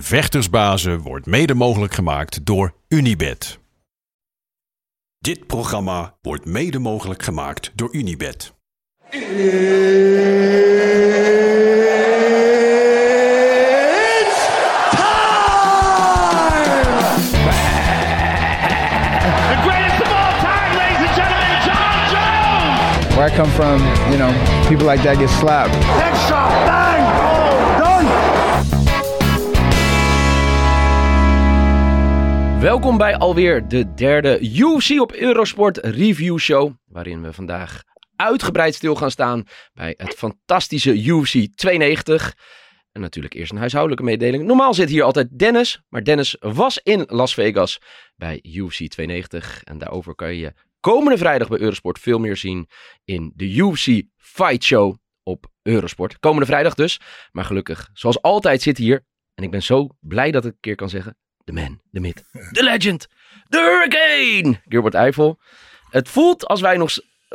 Vechtersbazen wordt mede mogelijk gemaakt door Unibed. Dit programma wordt mede mogelijk gemaakt door Unibed. It's time! The greatest of all time, ladies and gentlemen, John Jones! Where I come from, you know, people like that get slapped. Welkom bij alweer de derde UFC op Eurosport Review Show. Waarin we vandaag uitgebreid stil gaan staan bij het fantastische UFC 92. En natuurlijk eerst een huishoudelijke mededeling. Normaal zit hier altijd Dennis, maar Dennis was in Las Vegas bij UFC 92. En daarover kan je komende vrijdag bij Eurosport veel meer zien in de UFC Fight Show op Eurosport. Komende vrijdag dus. Maar gelukkig, zoals altijd zit hier, en ik ben zo blij dat ik een keer kan zeggen, de man, de myth, de legend, de hurricane, Gilbert Eiffel. Het voelt als wij nog,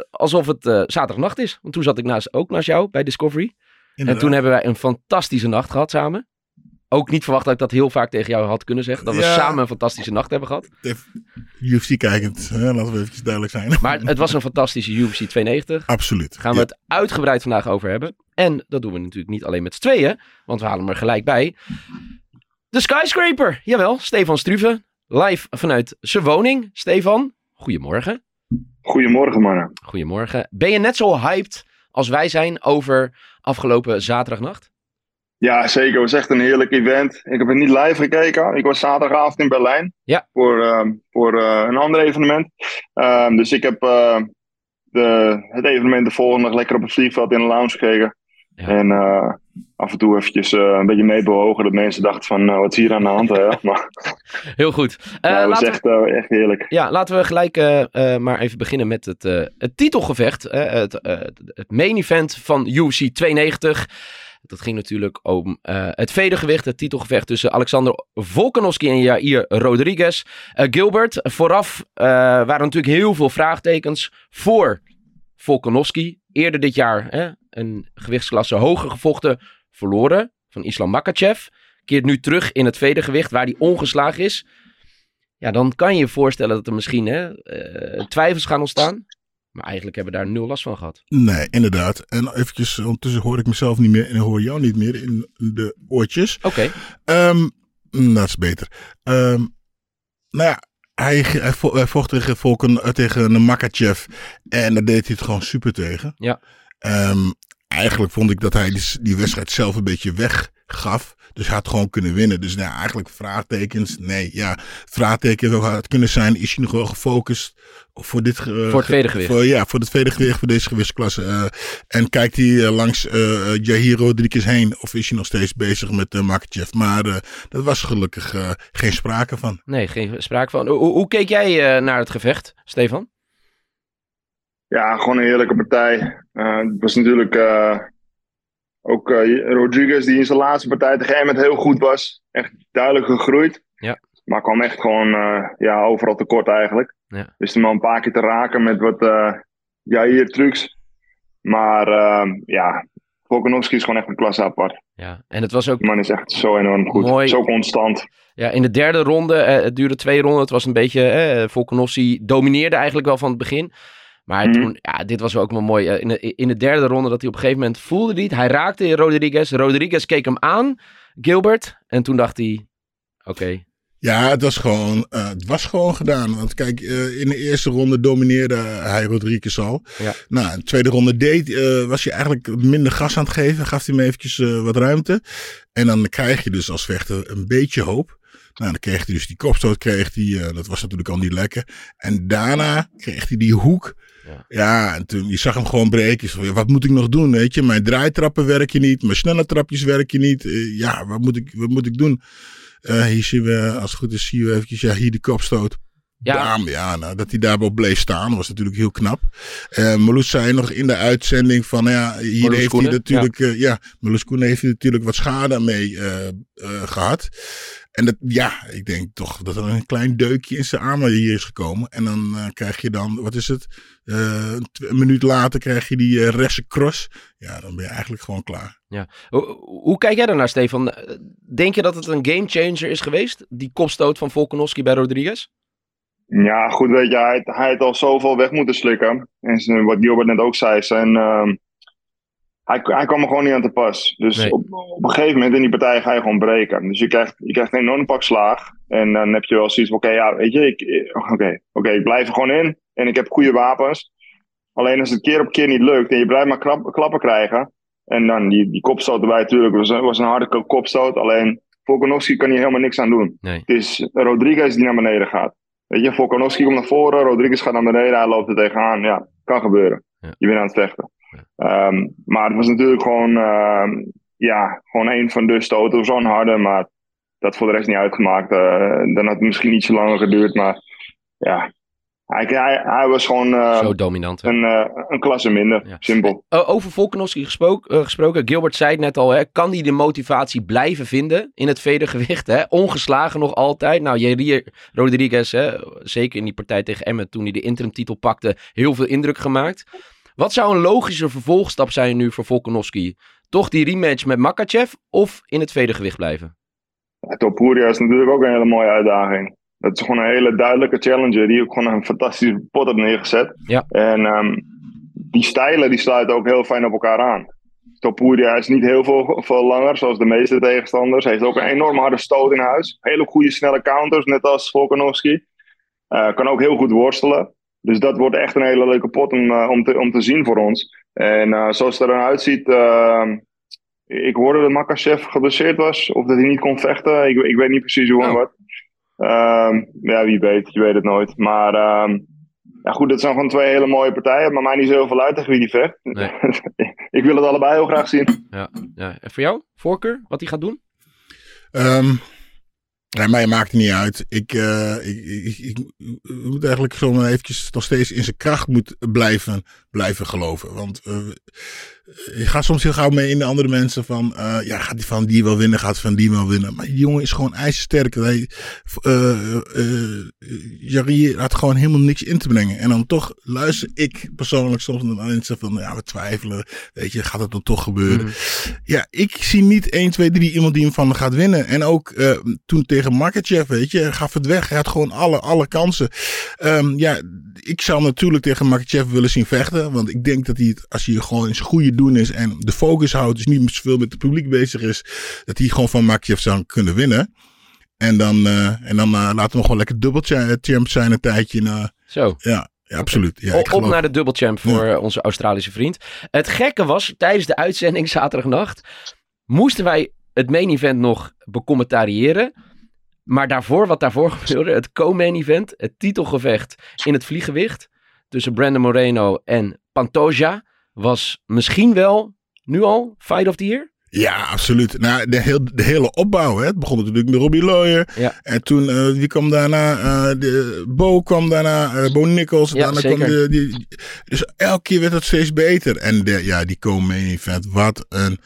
alsof het eh, zaterdagnacht is. Want toen zat ik naast, ook naast jou bij Discovery. En toen hebben wij een fantastische nacht gehad samen. Ook niet verwacht dat ik dat heel vaak tegen jou had kunnen zeggen. Dat we samen een fantastische nacht hebben gehad. UFC kijkend, hè, laten we even duidelijk zijn. Maar het was een fantastische UFC 92. Absoluut. Gaan we het uitgebreid vandaag over hebben. En dat doen we natuurlijk niet alleen met z'n tweeën. Want we halen hem er gelijk bij. De Skyscraper. Jawel, Stefan Struve. Live vanuit zijn woning. Stefan, goedemorgen. Goedemorgen, mannen. Goedemorgen. Ben je net zo hyped als wij zijn over afgelopen zaterdagnacht? Ja, zeker. Het was echt een heerlijk event. Ik heb het niet live gekeken. Ik was zaterdagavond in Berlijn. Ja. Voor, ehm, voor eh, een ander evenement. Ehm, dus ik heb eh, de, het evenement de volgende dag lekker op het vliegveld in de lounge gekeken. Ja. En eh, af en toe eventjes eh, een beetje meebewogen. Dat mensen dachten van, eh, wat is hier aan de hand? Hè? Maar Heel goed. Ja, was laten, echt, we, eh, echt heerlijk. ja, laten we gelijk maar even beginnen met het, het titelgevecht. het, het main event van UFC 92. Dat ging natuurlijk om het vedergewicht, het titelgevecht tussen Alexander Volkanovski en Jair Rodriguez. Gilbert, vooraf waren natuurlijk heel veel vraagtekens voor Volkanovski. Eerder dit jaar hè, een gewichtsklasse hoger gevochten, verloren van Islam Makachev. Keert nu terug in het vedergewicht waar hij ongeslagen is. Ja, dan kan je je voorstellen dat er misschien hè, eh, twijfels gaan ontstaan. Maar eigenlijk hebben we daar nul last van gehad. Nee, inderdaad. En eventjes, ondertussen hoor ik mezelf niet meer en hoor jou niet meer in de oortjes. Oké, Ehm, mm, dat is beter. Ehm, nou ja, hij, hij, vo- hij vocht tegen, Volken, eh, tegen een Makachev en daar deed hij het gewoon super tegen. Ja. Ehm, eigenlijk vond ik dat hij die, die wedstrijd zelf een beetje weggaf. Dus hij had gewoon kunnen winnen. Dus nou, eigenlijk vraagtekens. Nee, ja. Vraagteken zou het kunnen zijn. Is hij nog wel gefocust voor dit... Voor het vedergewicht. Voor, ja, voor het vedergewicht, voor deze gewichtsklasse. eh, en kijkt hij eh, langs eh, Jair Rodriguez heen? Of is hij nog steeds bezig met uh, Makachev? Maar dat was gelukkig geen sprake van. nee, geen sprake van. Hoe, hoe keek jij naar het gevecht, Stefan? Ja, gewoon een heerlijke partij. Eh, het was natuurlijk eh, ook eh, Rodriguez die in zijn laatste partij tegen Emmet heel goed was. Echt duidelijk gegroeid. Ja. Maar kwam echt gewoon ja, overal tekort eigenlijk. Ja. Wist hem al een paar keer te raken met wat uh, Jair trucs. Maar ja, Volkanovski is gewoon echt een klasse apart. Ja, en het was ook man is echt zo enorm goed. Mooi. Zo constant. Ja, in de derde ronde, het duurde twee ronden. Het was een beetje, eh, Volkanovski domineerde eigenlijk wel van het begin. Maar Mhm. toen, ja, dit was ook wel mooi. Eh, in, de, in de derde ronde dat hij op een gegeven moment voelde hij het. Hij raakte Rodriguez. Rodriguez keek hem aan, Gilbert. En toen dacht hij, oké, Ja, het was gewoon, eh, het was gewoon gedaan. Want kijk, eh, in de eerste ronde domineerde hij Rodriguez al. Ja. Nou, in de tweede ronde deed, was hij eigenlijk minder gas aan het geven. Gaf hij hem eventjes wat ruimte. En dan krijg je dus als vechter een beetje hoop. Nou, dan kreeg hij dus die kopstoot, kreeg hij, dat was natuurlijk al niet lekker. En daarna kreeg hij die hoek. Ja. En toen, je zag hem gewoon breken. Wat moet ik nog doen, weet je? Mijn draaitrappen werken niet, mijn snelle trapjes werken niet. Eh, ja, wat moet ik, wat moet ik doen? Eh, hier zien we, als het goed is, zien we eventjes, ja, hier die kopstoot. Ja. Bam, ja, nou, dat hij daarop bleef staan was natuurlijk heel knap. Uh, Marloes zei nog in de uitzending van, ja, hier Marloes heeft Koenen, hij natuurlijk, ja, ja Marloes Koenen heeft hij natuurlijk wat schade mee uh, gehad. En dat, ja, ik denk toch dat er een klein deukje in zijn armen hier is gekomen. En dan uh, krijg je dan, wat is het? Uh, een minuut later krijg je die uh, rechtse cross. Ja, dan ben je eigenlijk gewoon klaar. Ja. Hoe, hoe kijk jij daarnaar, Stefan? Denk je dat het een gamechanger is geweest? Die kopstoot van Volkanovski bij Rodriguez? Ja, goed, weet je, hij, hij had al zoveel weg moeten slikken. En wat Gilbert net ook zei, zijn, uh, hij, hij kwam er gewoon niet aan te pas. Dus Nee. op, op een gegeven moment in die partij ga je gewoon breken. Dus je krijgt, je krijgt een enorm pak slaag. En dan heb je wel zoiets van, oké, ja, weet je, ik, oké, oké, ik blijf er gewoon in. En ik heb goede wapens. Alleen als het keer op keer niet lukt en je blijft maar klap, klappen krijgen. En dan die, die kopstoot erbij, natuurlijk, was, was een harde ko- kopstoot. Alleen Volkanovski kan hier helemaal niks aan doen. Nee. Het is Rodriguez die naar beneden gaat. Weet je, Volkanovski komt naar voren, Rodriguez gaat naar beneden, hij loopt er tegenaan. Ja, kan gebeuren. Ja. Je bent aan het vechten. Ehm, maar het was natuurlijk gewoon, ehm, ja, gewoon een van de stoten. Zo'n harde, maar dat voor de rest niet uitgemaakt. Eh, dan had het misschien ietsje langer geduurd, maar ja. Hij, hij, hij was gewoon eh, Zo dominant. hè? een, eh, een klasse minder. Ja. Simpel. Uh, over Volkanovski gesproken, uh, gesproken, Gilbert zei het net al, hè, kan hij de motivatie blijven vinden in het vedergewicht? Hè? Ongeslagen nog altijd. Nou, Jair Rodriguez, hè, zeker in die partij tegen Emmen toen hij de interimtitel pakte, heel veel indruk gemaakt. Wat zou een logische vervolgstap zijn nu voor Volkanovski? Toch die rematch met Makachev of in het vedergewicht blijven? Ja, Topuria is natuurlijk ook een hele mooie uitdaging. Dat is gewoon een hele duidelijke challenger die ook gewoon een fantastische pot heeft neergezet. Ja. En ehm, die stijlen die sluiten ook heel fijn op elkaar aan. Topuria is niet heel veel, veel langer, zoals de meeste tegenstanders. Heeft ook een enorm harde stoot in huis. Hele goede snelle counters, net als Volkanovski. Eh, kan ook heel goed worstelen. Dus dat wordt echt een hele leuke pot om, uh, om, te, om te zien voor ons. En uh, zoals het eruit ziet, uh, ik hoorde dat Makachev geblesseerd was. Of dat hij niet kon vechten. Ik, ik weet niet precies hoe en Oh. wat. Um, ja, wie weet. Je weet het nooit. Maar um, ja, goed, dat zijn gewoon twee hele mooie partijen. Maar mij niet zo heel veel uit tegen wie die vecht. Nee. ik wil het allebei heel graag zien. Ja, ja. En voor jou, voorkeur, wat hij gaat doen? Um, ja, mij maakt het niet uit. Ik, uh, ik, ik, ik, ik, moet eigenlijk zo eventjes nog steeds in zijn kracht moet blijven, blijven geloven. Want uh, je gaat soms heel gauw mee in de andere mensen van, uh, ja, gaat die van die wel winnen, gaat van die wel winnen. Maar die jongen is gewoon ijzersterk. Hij, Jarir had gewoon helemaal niks in te brengen. En dan toch luister ik persoonlijk soms naar mensen van, ja, we twijfelen. Weet je, gaat het dan toch gebeuren? Mm. Ja, ik zie niet 1, 2, 3 iemand die hem van gaat winnen. En ook toen tegen Makachev, weet je, gaf het weg. Hij had gewoon alle, alle kansen. Um, ja, ik zou natuurlijk tegen Makachev willen zien vechten. Want ik denk dat hij, het, als hij gewoon in zijn goede doen is en de focus houdt, dus niet zoveel met het publiek bezig is, dat hij gewoon van Makachev zou kunnen winnen. En dan, uh, en dan uh, laten we nog wel lekker dubbelchamp zijn een tijdje. Uh, Zo. Ja, ja, absoluut. Ja, op, naar de dubbelchamp voor ja. onze Australische vriend. Het gekke was, tijdens de uitzending zaterdagnacht, moesten wij het main event nog becommentariëren. Maar daarvoor, wat daarvoor gebeurde, het co-main event, het titelgevecht in het vliegewicht tussen Brandon Moreno en Pantoja, was misschien wel nu al Fight of the Year? Ja, absoluut. Nou, de, heel, de hele opbouw. Hè. Het begon natuurlijk met Robbie Lawyer. Ja. En toen, uh, wie kwam daarna? Uh, de, Bo kwam daarna, uh, Bo Nichols. Ja, daarna zeker. kwam de, die, dus elke keer werd het steeds beter. En de, ja, die co-main event, wat een...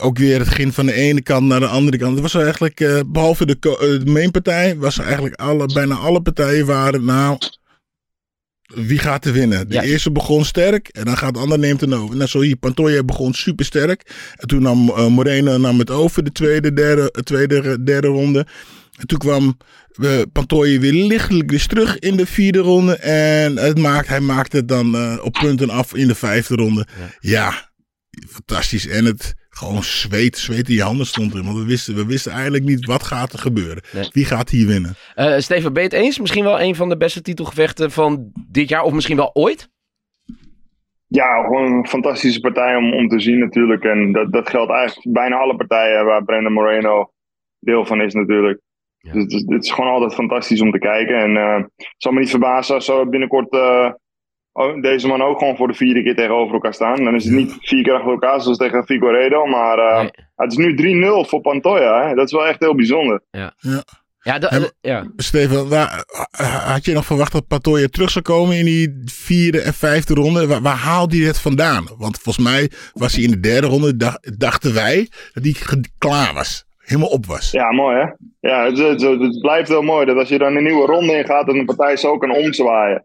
Ook weer het ging van de ene kant naar de andere kant. Het was eigenlijk, uh, behalve de, de mainpartij, was er eigenlijk alle, bijna alle partijen waren, nou, wie gaat er winnen? De Ja. eerste begon sterk en dan gaat de ander neemt het over. Net zo hier, Pantoja begon super sterk. En toen nam uh, Moreno nam het over de tweede, derde, tweede, derde ronde. En toen kwam uh, Pantoja weer lichtelijk dus terug in de vierde ronde. En het maakt, hij maakte het dan uh, op punten af in de vijfde ronde. Ja. ja, fantastisch. En het gewoon zweet, zweet in je handen stond erin. Want we wisten, we wisten eigenlijk niet wat gaat er gebeuren. Nee. Wie gaat hier winnen? Uh, Steven, ben je het eens? Misschien wel een van de beste titelgevechten van dit jaar of misschien wel ooit? Ja, gewoon een fantastische partij om, om te zien natuurlijk. En dat, dat geldt eigenlijk bijna alle partijen waar Brandon Moreno deel van is natuurlijk. Ja. Dus het is, het is gewoon altijd fantastisch om te kijken. En eh, het zal me niet verbazen als zo binnenkort eh, deze man ook gewoon voor de vierde keer tegenover elkaar staan. Dan is het niet vier keer achter elkaar zoals tegen Figueiredo, maar eh, Nee. het is nu 3-0 voor Pantoja. Hè? Dat is wel echt heel bijzonder. Ja, En- eh, ja. Steven, waar, had je nog verwacht dat Patoja terug zou komen in die vierde en vijfde ronde? Waar, waar haalde hij het vandaan? Want volgens mij was hij in de derde ronde, dacht- dachten wij, dat hij klaar was. Helemaal op was. Ja, mooi hè? Ja, het, het, blijft heel mooi dat als je dan een nieuwe ronde ingaat, dat een partij zo kan omzwaaien.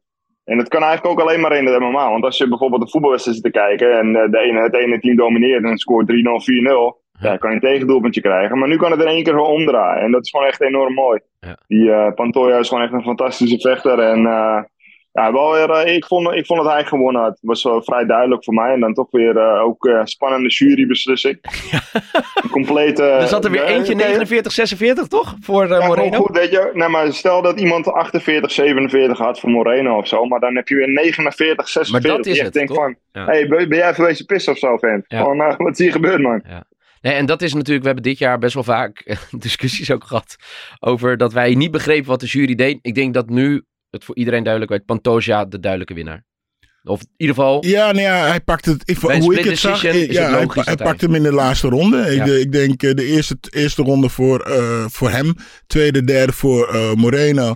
En dat kan eigenlijk ook alleen maar in het MMA. Want als je bijvoorbeeld een voetbalwedstrijd zit te kijken en eh, de ene, het ene team domineert en scoort 3-0, 4-0, ja, kan je een tegendoelpuntje krijgen. Maar nu kan het in één keer gewoon omdraaien. En dat is gewoon echt enorm mooi. Ja. Die eh Pantoja is gewoon echt een fantastische vechter. En eh, ja, wel weer, eh, ik, vond, ik vond dat hij gewonnen had. Het was wel vrij duidelijk voor mij. En dan toch weer eh, ook eh, spannende jurybeslissing. Een complete... Er zat er weer eentje nee, 49, 46 toch? Voor ja, Moreno? goed, weet je. Nee, maar stel dat iemand 48, 47 had voor Moreno of zo. Maar dan heb je weer 49, 46. Maar dat is het, denkt toch? van, Ja. hey, ben ben jij even wezen pissen of zo? Ja. Gewoon, eh, wat is hier gebeurd, man? Nee, en dat is natuurlijk, we hebben dit jaar best wel vaak discussies ook gehad over dat wij niet begrepen wat de jury deed. Ik denk dat nu het voor iedereen duidelijk werd, Pantoja de duidelijke winnaar. Of in ieder geval, Ja, nou ja, hij pakt het. Ik, hoe ik het zag, ja, het hij, pakt hem in de laatste ronde. Ik, Ja. de- ik denk eh, de eerste, eerste ronde voor, eh, voor hem, tweede, derde voor eh, Moreno,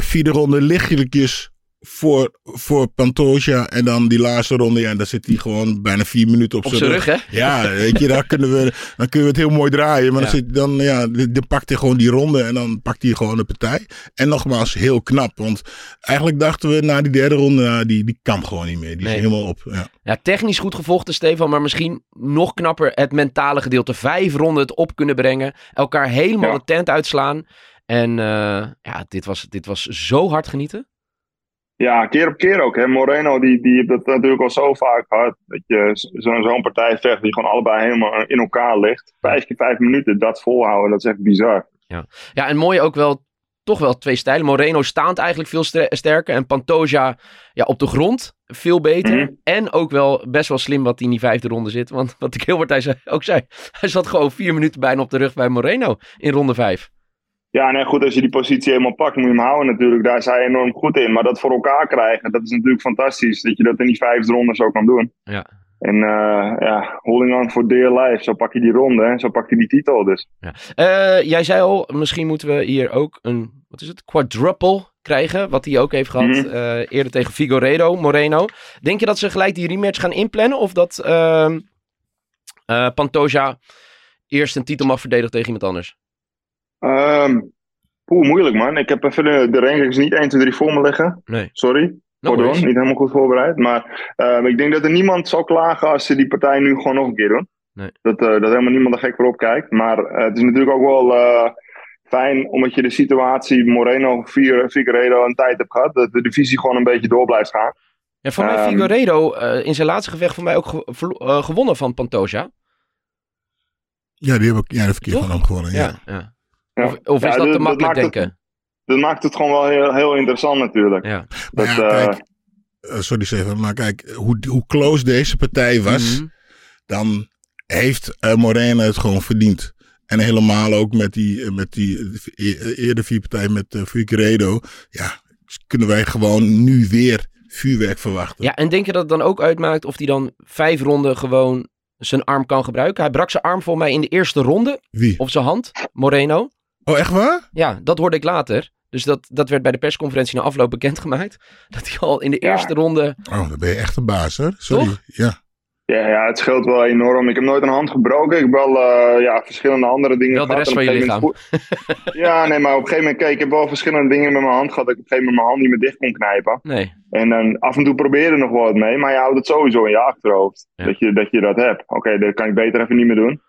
vierde ronde lichtelijkjes voor, voor Pantoja en dan die laatste ronde, ja, daar zit hij gewoon bijna vier minuten op, op zijn rug hè? Ja, weet je, daar kunnen we, dan kunnen we het heel mooi draaien. Maar Ja. dan, zit, dan, ja, dan pakt hij gewoon die ronde en dan pakt hij gewoon de partij. En nogmaals, heel knap. Want eigenlijk dachten we na die derde ronde, nou, die, die kan gewoon niet meer. Die Nee. is helemaal op. Ja. Ja, technisch goed gevochten, Stefan, maar misschien nog knapper het mentale gedeelte. Vijf ronden het op kunnen brengen, elkaar helemaal Ja. de tent uitslaan. En eh, ja, dit was, dit was zo hard genieten. Ja, keer op keer ook. Hè. Moreno die, die heeft dat natuurlijk al zo vaak gehad. Dat je zo'n zo'n partij vecht die gewoon allebei helemaal in elkaar ligt. Vijf keer vijf minuten, dat volhouden, dat is echt bizar. Ja, en mooi ook wel, toch wel twee stijlen. Moreno staand eigenlijk veel sterker en Pantoja ja, op de grond veel beter. Mhm. En ook wel best wel slim wat hij in die vijfde ronde zit. Want wat ik heel wat hij zei, ook zei, hij zat gewoon vier minuten bijna op de rug bij Moreno in ronde vijf. Ja, nee, goed, als je die positie helemaal pakt, moet je hem houden natuurlijk. Daar is hij enorm goed in. Maar dat voor elkaar krijgen, dat is natuurlijk fantastisch. Dat je dat in die vijfde ronde zo kan doen. Ja. En eh, ja, holding on for dear life. Zo pak je die ronde, hè. zo pak je die titel dus. Eh, jij zei al, misschien moeten we hier ook een, wat is het, quadruple krijgen. Wat hij ook heeft gehad Mhm. eh, eerder tegen Figueiredo, Moreno. Denk je dat ze gelijk die rematch gaan inplannen? Of dat ehm eh, Pantoja eerst een titel mag verdedigen tegen iemand anders? Ehm Poeh, moeilijk man. Ik heb even de, de rankings niet 1, 2, 3 voor me liggen. Nee. Sorry. No Pardon, worries. niet helemaal goed voorbereid. Maar ehm, ik denk dat er niemand zal klagen als ze die partij nu gewoon nog een keer doen. Nee. Dat, eh, dat helemaal niemand er gek voor opkijkt. Maar eh, het is natuurlijk ook wel eh, fijn omdat je de situatie Moreno, Figue- Figueiredo een tijd hebt gehad. Dat de divisie gewoon een beetje door blijft gaan. Ja, voor mij Figueiredo eh, in zijn laatste gevecht voor mij ook ge- gewonnen van Pantoja. Ja, die heb ik ja, de verkeer van hem gewonnen. Ja. Ja. ja. Ja. Of, of is Ja, dat dat- te dat makkelijk het- denken? Dat maakt het gewoon wel heel, heel interessant natuurlijk. Ja. Dat, eh, kijk, eh, sorry Steven, maar kijk, hoe, hoe close deze partij was, Mhm. dan heeft eh, Moreno het gewoon verdiend. En helemaal ook met die, met die e- eerder vier partij met uh, Figueiredo. Ja, kunnen wij gewoon nu weer vuurwerk verwachten. Ja, en denk je dat het dan ook uitmaakt of hij dan vijf ronden gewoon zijn arm kan gebruiken? Hij brak zijn arm voor mij in de eerste ronde, Wie? of zijn hand, Moreno. Oh, echt waar? Ja, dat hoorde ik later. Dus dat, dat werd bij de persconferentie na afloop bekendgemaakt. Dat hij al in de Ja. eerste ronde... Oh, dan ben je echt een baas, hoor. Sorry. Toch? Ja. Ja, ja, het scheelt wel enorm. Ik heb nooit een hand gebroken. Ik heb wel eh, ja, verschillende andere dingen Wel de gehad. rest En van je voel- ja, nee, maar op een gegeven moment, kijk, ik heb wel verschillende dingen met mijn hand gehad. Dat ik op een gegeven moment mijn hand niet meer dicht kon knijpen. Nee. En dan af en toe probeer er nog wel wat mee, maar je houdt het sowieso in je achterhoofd. Ja. Dat, je, dat je dat hebt. Oké, dat kan ik beter even niet meer doen.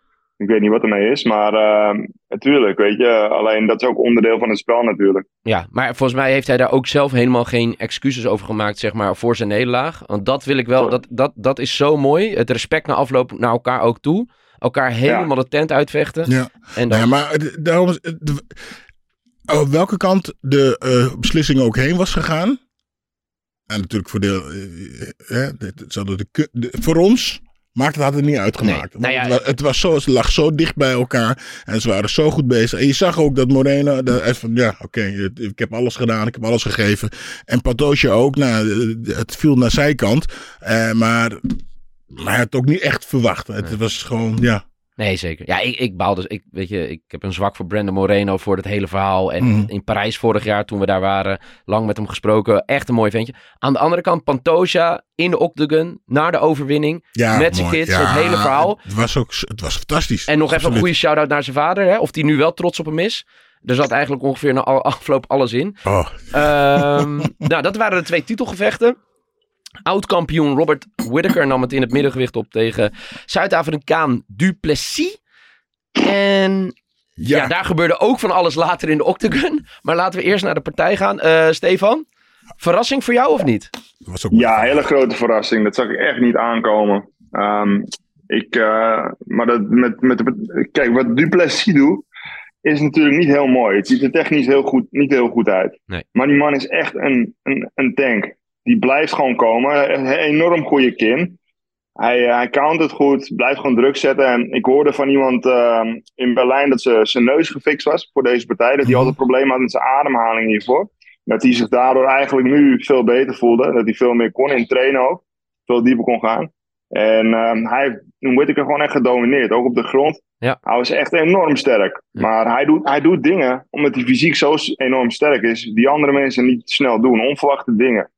Ik weet niet wat ermee is, maar uh, natuurlijk, weet je. Alleen dat is ook onderdeel van het spel natuurlijk. Ja, maar volgens mij heeft hij daar ook zelf helemaal geen excuses over gemaakt, zeg maar, voor zijn nederlaag. Want dat wil ik wel, dat, dat, dat is zo mooi. Het respect na afloop naar elkaar ook toe. Elkaar helemaal de tent uitvechten. ja. En dan, ja, maar het- daarom is, het- de- op welke kant de eh, beslissing ook heen was gegaan. En natuurlijk voor, eh, eh, het de, de- voor ons Maakt het had het niet uitgemaakt. Nee, nou ja, het, wa- het was zo, het lag zo dicht bij elkaar. En ze waren zo goed bezig. En je zag ook dat Moreno. Dat, van, ja, oké, het- ik heb alles gedaan. Ik heb alles gegeven. En Patoosje ook. Nou, het viel naar zijkant. Eh, maar, maar hij had ook niet echt verwacht. Het was gewoon, ja. Nee, zeker. Ja, ik, ik baal dus. Ik, weet je, ik heb een zwak voor Brandon Moreno voor het hele verhaal. En Mhm. in Parijs vorig jaar, toen we daar waren, lang met hem gesproken. Echt een mooi ventje. Aan de andere kant, Pantoja in de octagon, naar de overwinning. ja met zijn kids, Ja, het hele verhaal. Het was ook het was fantastisch. En nog even een goede shout-out naar zijn vader. Hè? Of die nu wel trots op hem is. Er zat eigenlijk ongeveer na afloop alles in. Oh, Ehm, nou, dat waren de twee titelgevechten. Oud-kampioen Robert Whittaker nam het in het middengewicht op tegen Zuid-Afrikaan Duplessis. En ja. ja. daar gebeurde ook van alles later in de octagon. Maar laten we eerst naar de partij gaan. Eh, Stefan, verrassing voor jou of niet? was ook Ja, hele grote verrassing. Dat zag ik echt niet aankomen. Ehm, ik, eh, maar dat met, met de, kijk, wat Duplessis doet, is natuurlijk niet heel mooi. Het ziet er technisch heel goed, niet heel goed uit. Nee. Maar die man is echt een, een, een tank. Die blijft gewoon komen. Een enorm goede kin. Hij, eh, hij count het goed, blijft gewoon druk zetten. En ik hoorde van iemand ehm, in Berlijn dat ze, zijn neus gefixt was voor deze partij. Dat hij altijd problemen had met zijn ademhaling hiervoor. Dat hij zich daardoor eigenlijk nu veel beter voelde. Dat hij veel meer kon in trainen ook. Veel dieper kon gaan. En ehm, hij heeft Whittaker gewoon echt gedomineerd. Ook op de grond. Ja. Hij was echt enorm sterk. Ja. Maar hij doet, hij doet dingen, omdat hij fysiek zo enorm sterk is, die andere mensen niet snel doen. Onverwachte dingen.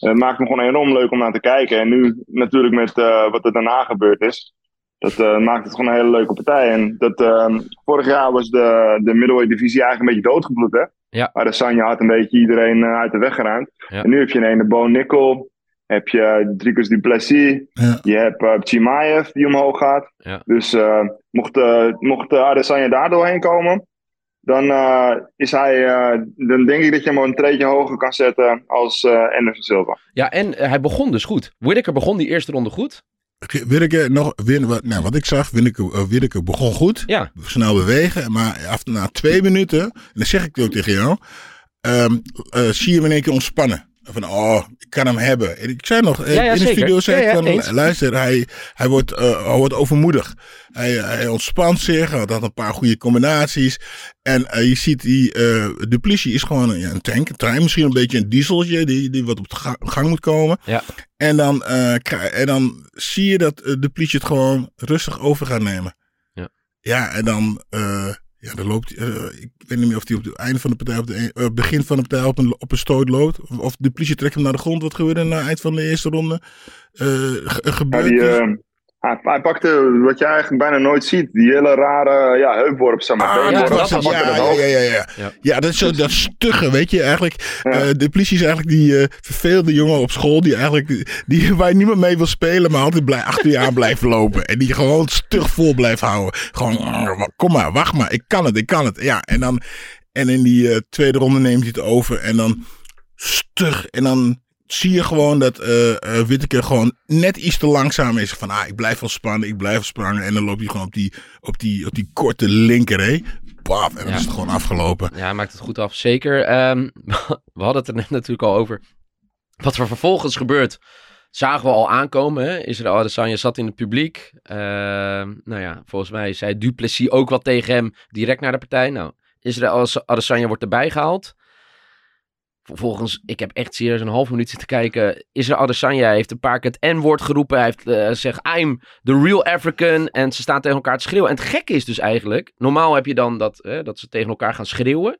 Het maakt me gewoon enorm leuk om naar te kijken. En nu natuurlijk met eh, wat er daarna gebeurd is. Dat eh, maakt het gewoon een hele leuke partij. En dat, ehm, vorig jaar was de, de middleweight divisie eigenlijk een beetje doodgebloed. Hè? Ja. Maar de Sanja had een beetje iedereen eh, uit de weg geruimd. Ja. En nu heb je een ene Bo Nickel. Heb je Dricus Duplessis. Ja. Je hebt uh, Chimaev die omhoog gaat. Ja. Dus eh, mocht, uh, mocht Adesanya daar doorheen komen, dan, uh, is hij, uh, dan denk ik dat je hem een treedje hoger kan zetten als uh, Anderson Silva. Ja, en hij begon dus goed. Whittaker begon die eerste ronde goed. Willeke nog, nou, wat ik zag, Willeke, Willeke begon goed. Ja. Snel bewegen. Maar af, na twee minuten, en dat zeg ik ook tegen jou, um, uh, zie je hem in één keer ontspannen. Van, oh, ik kan hem hebben. En ik zei nog, ja, ja, in de zeker. video zei ja, ik van, luister, hij, hij, wordt, uh, hij wordt overmoedig. Hij, hij ontspant zich, hij had een paar goede combinaties. En uh, je ziet, die uh, is gewoon een tank, een trein, misschien een beetje een dieseltje, die, die wat op de gang, gang moet komen. Ja. En, dan, en dan zie je dat Duplessis het gewoon rustig over gaat nemen. Ja, ja en dan... Ja, dan loopt uh, ik weet niet meer of hij op het einde van de partij, op het uh, begin van de partij op een, op een stoot loopt. Of, of de politie trekt hem naar de grond. Wat gebeurde na het eind van de eerste ronde? Uh, ge gebeurt ja, die, hij, hij, pakte wat je eigenlijk bijna nooit ziet. Die hele rare ja, heupworp, zeg maar. Ah, ja, dat was het. Ja, ja, ja, ja, ja. ja. ja dat is zo dat stugge, weet je. Eigenlijk, ja. uh, de politie is eigenlijk die uh, verveelde jongen op school. Die eigenlijk, die, waar je niemand mee wil spelen, maar altijd blij, achter je aan blijft lopen. En die gewoon stug vol blijft houden. Gewoon, kom maar, wacht maar. Ik kan het, ik kan het. Ja, en dan, en in die uh, tweede ronde neemt hij het over. En dan stug. En dan zie je gewoon dat uh, Whittaker gewoon net iets te langzaam is. Van, ah, ik blijf wel spannen, ik blijf wel spannen. En dan loop je gewoon op die, op die, op die korte linker, hè. Baf, en dan ja. is het gewoon afgelopen. Ja, maakt het goed af. Zeker. Um, we hadden het er net natuurlijk al over. Wat er vervolgens gebeurt, zagen we al aankomen. Hè? Israël Adesanya zat in het publiek. Uh, nou ja, volgens mij zei Duplessis ook wat tegen hem direct naar de partij. Nou, Israël Adesanya wordt erbij gehaald. Vervolgens, ik heb echt serieus een half minuut zitten kijken. Israël Adesanya heeft een paar keer het N-woord geroepen. Hij heeft uh, gezegd, I'm the real African. En ze staan tegen elkaar te schreeuwen. En het gekke is dus eigenlijk, normaal heb je dan dat, dat ze tegen elkaar gaan schreeuwen.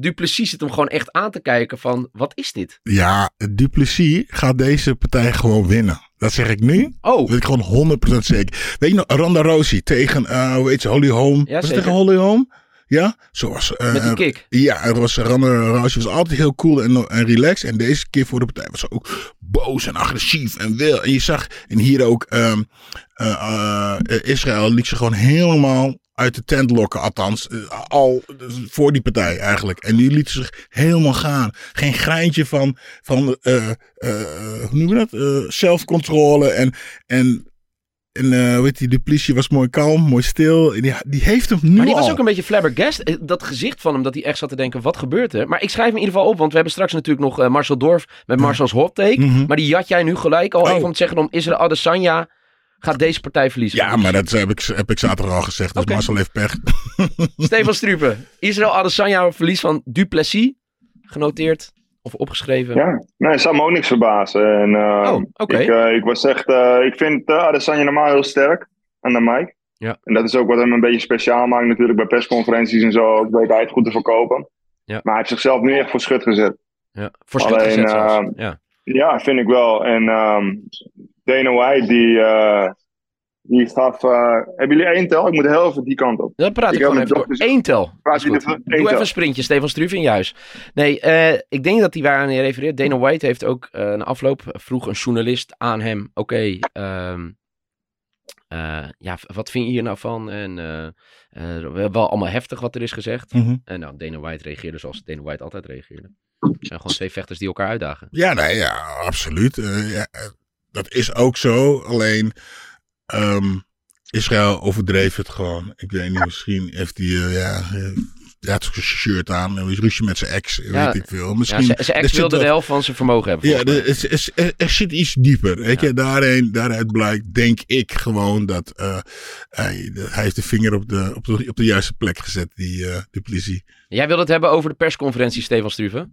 Duplessis zit hem gewoon echt aan te kijken van, wat is dit? Ja, Duplessis gaat deze partij gewoon winnen. Dat zeg ik nu. Oh. Dat weet ik gewoon 100% zeker. Weet je nog, Ronda Rousey tegen, uh, hoe heet ze, Holly Holm. Ja, Was het tegen Holly Holm? Ja, zoals. Uh, Met die kick. Ja, het was Ronda Rousey was altijd heel cool en, en relaxed. En deze keer voor de partij was ze ook boos en agressief en wil. En je zag, en hier ook, um, uh, Israël liet ze gewoon helemaal uit de tent lokken, althans. Al voor die partij eigenlijk. En die liet zich helemaal gaan. Geen greintje van, van uh, uh, hoe noem je dat? Uh, zelfcontrole en, en en uh, weet je, de politie was mooi kalm, mooi stil. En die, die heeft hem nu Maar die was ook een beetje flabbergast. Dat gezicht van hem, dat hij echt zat te denken, wat gebeurt er? Maar ik schrijf hem in ieder geval op, want we hebben straks natuurlijk nog uh, Marcel Dorf met Marcel's hot take. Mhm. Maar die jat jij nu gelijk al Oh. even om te zeggen om Israël Adesanya gaat deze partij verliezen. Ja, maar dat heb ik, heb ik zaterdag al gezegd. Dus. Marcel heeft pech. Stefan Strupe. Israël Adesanya verlies van Duplessis. Genoteerd of opgeschreven. Ja, nee, het zou me ook niks verbazen. En, eh, Oh, oké. ik, eh, ik was echt, eh, ik vind uh, Adesanya normaal heel sterk aan de mic. Ja. En dat is ook wat hem een beetje speciaal maakt natuurlijk bij persconferenties en zo. Ook weet hij het goed te verkopen. Ja. Maar hij heeft zichzelf nu echt voor schut gezet. Ja, voor schut Alleen, gezet zelfs. eh, ja. Ja, vind ik wel. En ehm Dana White, die, eh, die gaf... eh, hebben jullie één tel? Ik moet heel even die kant op. Dan praat ik, Ik gewoon even door. dokters- Eén tel. Praat Is je goed. even- één Doe even een sprintje, Stefan Struve in juist. Nee, eh, ik denk dat hij waar aan je refereert. Dana White heeft ook eh na afloop vroeg een journalist aan hem. Oké, ehm, eh, ja, wat vind je hier nou van? En eh, eh, wel- allemaal heftig wat er is gezegd. Mhm. En nou, Dana White reageerde zoals Dana White altijd reageerde. Het zijn gewoon twee vechters die elkaar uitdagen. Ja, nee, ja, absoluut. Eh, ja, dat is ook zo. Alleen, ehm, Israël overdreef het gewoon. Ik weet niet, misschien heeft hij, eh, ja, eh, hij had zijn shirt aan. En is ruzie met zijn ex, Ja, weet ik veel. Misschien, zijn zijn ex wilde de helft van zijn vermogen hebben. Ja, er, er, er zit iets dieper. Weet Ja. je, daarheen, daaruit blijkt, denk ik gewoon dat eh, hij, heeft de vinger op de, op de, op de juiste plek gezet, die eh de politie. Jij wilde het hebben over de persconferentie, Stefan Struve?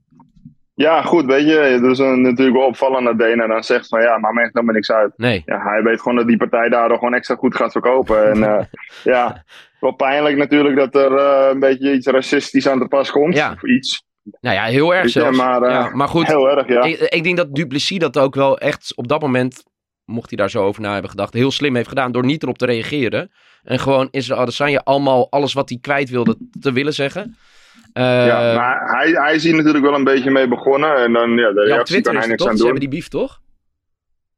Ja, goed, weet je. Het is natuurlijk wel opvallend dat Dana dan zegt van... Ja, maar me echt helemaal niks uit. Nee. Ja, hij weet gewoon dat die partij daardoor gewoon extra goed gaat verkopen. En eh, ja, wel pijnlijk natuurlijk dat er eh, een beetje iets racistisch aan te pas komt. Ja. Of iets. Nou ja, heel erg Ja, zelfs. maar, eh, ja, maar goed, Heel erg, ja. ik, ik denk dat Duplessis dat ook wel echt op dat moment, mocht hij daar zo over na hebben gedacht, heel slim heeft gedaan door niet erop te reageren. En gewoon Israël Adesanya allemaal alles wat hij kwijt wilde te willen zeggen. Eh, ja, maar hij, hij is hier natuurlijk wel een beetje mee begonnen. En dan, ja, de ja, Twitter kan is hij niks toch? aan Ze doen. hebben die beef toch?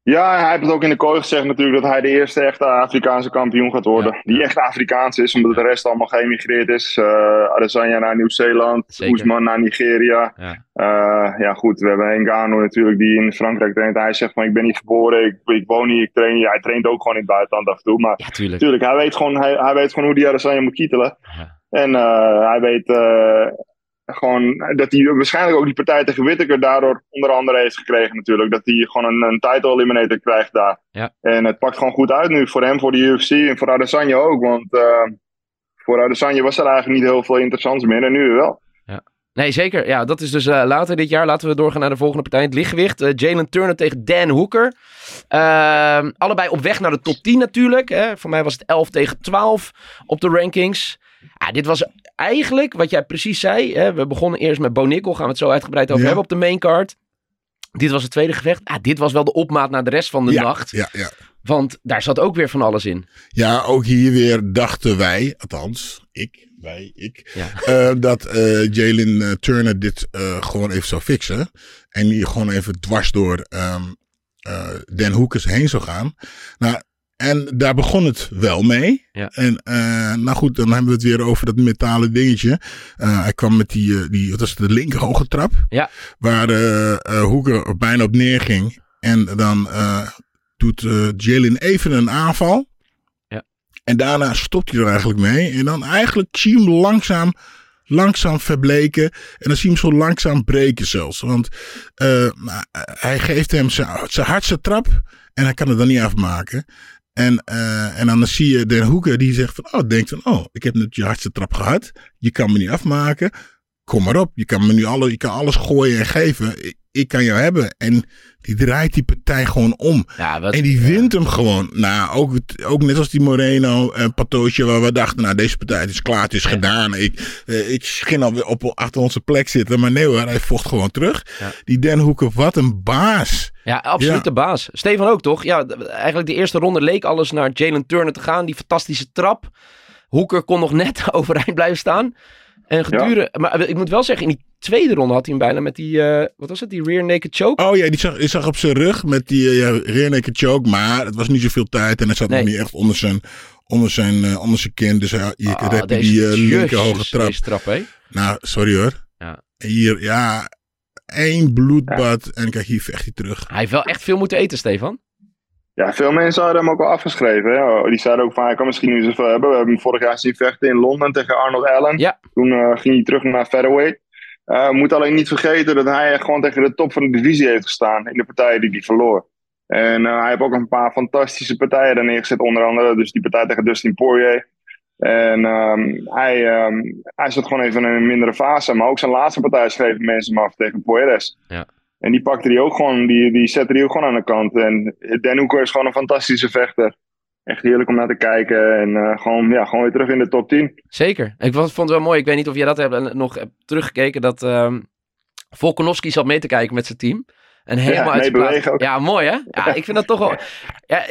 Ja, hij heeft het ook in de kooi gezegd natuurlijk dat hij de eerste echte Afrikaanse kampioen gaat worden. Ja. Die echt Afrikaans is, omdat de rest allemaal geëmigreerd is. Uh, Adesanya naar Nieuw-Zeeland. Oesman naar Nigeria. Ja. Uh, ja goed, we hebben Ngannou natuurlijk die in Frankrijk traint. Hij zegt van ik ben niet geboren, ik, ik woon hier, ik train hier. Hij traint ook gewoon in het buitenland af en toe. Maar Ja, tuurlijk. natuurlijk, hij weet gewoon, hij, hij weet gewoon hoe die Adesanya moet kietelen. Ja. En uh, hij weet uh, gewoon dat hij waarschijnlijk ook die partij tegen Whittaker daardoor onder andere heeft gekregen natuurlijk. Dat hij gewoon een, een title eliminator krijgt daar. Ja. En het pakt gewoon goed uit nu voor hem, voor de UFC en voor Adesanya ook. Want uh, voor Adesanya was er eigenlijk niet heel veel interessants meer en nu wel. Nee, zeker. Ja, dat is dus uh, later dit jaar. Laten we doorgaan naar de volgende partij. Het lichtgewicht. Uh, Jalen Turner tegen Dan Hooker. Uh, allebei op weg naar de top 10 natuurlijk. Hè. Voor mij was het 11 tegen 12 op de rankings. Dit was eigenlijk wat jij precies zei. Hè. We begonnen eerst met Bo Nickel. Gaan we het zo uitgebreid over Ja. hebben op de main card. Dit was het tweede gevecht. Ah, dit was wel de opmaat naar de rest van de ja, nacht. Ja, ja. Want daar zat ook weer van alles in. Ja, ook hier weer dachten wij, althans ik, wij, ik, Ja. uh, dat uh, Jalen uh, Turner dit gewoon even zou fixen. En die gewoon even dwars door um, Den Hoekers heen zou gaan. Nou, en daar begon het wel mee. Ja. En nou goed, dan hebben we het weer over dat metalen dingetje. hij kwam met die, die wat was het, de linker hoge trap. Ja. Waar Hoeker bijna op neerging. En dan doet Jalen even een aanval. En daarna stopt hij er eigenlijk mee. En dan eigenlijk zie je hem langzaam, langzaam verbleken. En dan zie je hem zo langzaam breken zelfs. Want hij geeft hem zijn hardste trap. En hij kan het dan niet afmaken. En, uh, en dan zie je Den Hoeken die zegt van, oh, denkt van, oh, ik heb net je hardste trap gehad. Je kan me niet afmaken. Kom maar op. Je kan me nu alle, je kan alles gooien en geven. Ik, ik kan jou hebben. En die draait die partij gewoon om. Ja, wat, en die wint hem gewoon. Nou, ook, ook net als die Moreno en Patootje, waar we dachten, nou, deze partij het is klaar, het is ja. gedaan. Ik, uh, ik ging alweer op, achter onze plek zitten. Maar nee hoor, hij vocht gewoon terug. Ja. Die Den Hoeken, wat een baas. Ja, absoluut de baas. Stefan ook, toch? Ja, eigenlijk de eerste ronde leek alles naar Jalen Turner te gaan. Die fantastische trap. Hoeker kon nog net overeind blijven staan. En gedurende, ja. maar ik moet wel zeggen, in die tweede ronde had hij hem bijna met die, uh, wat was het, die rear naked choke? Oh ja, die zag, die zag op zijn rug met die uh, ja, rear naked choke, maar het was niet zoveel tijd en hij zat nee. nog niet echt onder zijn, onder zijn, uh, onder zijn kin. Dus hij, je ah, die linker hoge trap. Deze trap, hè? Nou, sorry hoor. Ja. Hier, ja, één bloedbad ja. en kijk, hier vecht hij terug. Hij heeft wel echt veel moeten eten, Stefan. Ja, veel mensen hadden hem ook al afgeschreven. Hè? Die zeiden ook van, hij kan misschien niet zoveel hebben. We hebben hem vorig jaar zien vechten in Londen tegen Arnold Allen. Ja. Toen uh, ging hij terug naar featherweight. Uh, moet alleen niet vergeten dat hij gewoon tegen de top van de divisie heeft gestaan in de partijen die hij verloor. En eh, hij heeft ook een paar fantastische partijen daar neergezet. Onder andere dus die partij tegen Dustin Poirier. En ehm, hij, ehm, hij zat gewoon even in een mindere fase. Maar ook zijn laatste partij schreven mensen hem af tegen Poires. Ja. En die pakte hij ook gewoon, die, die zette hij ook gewoon aan de kant. En Den Hoeker is gewoon een fantastische vechter. Echt heerlijk om naar te kijken. En eh, gewoon, ja, gewoon weer terug in de top 10. Zeker. Ik vond het wel mooi. Ik weet niet of jij dat hebt, eh, nog hebt teruggekeken. Dat ehm Volkanovski zat mee te kijken met zijn team. En helemaal uit zijn plaat- bewegen ook. Ja, mooi hè? Ja, ik vind dat toch wel... Ja,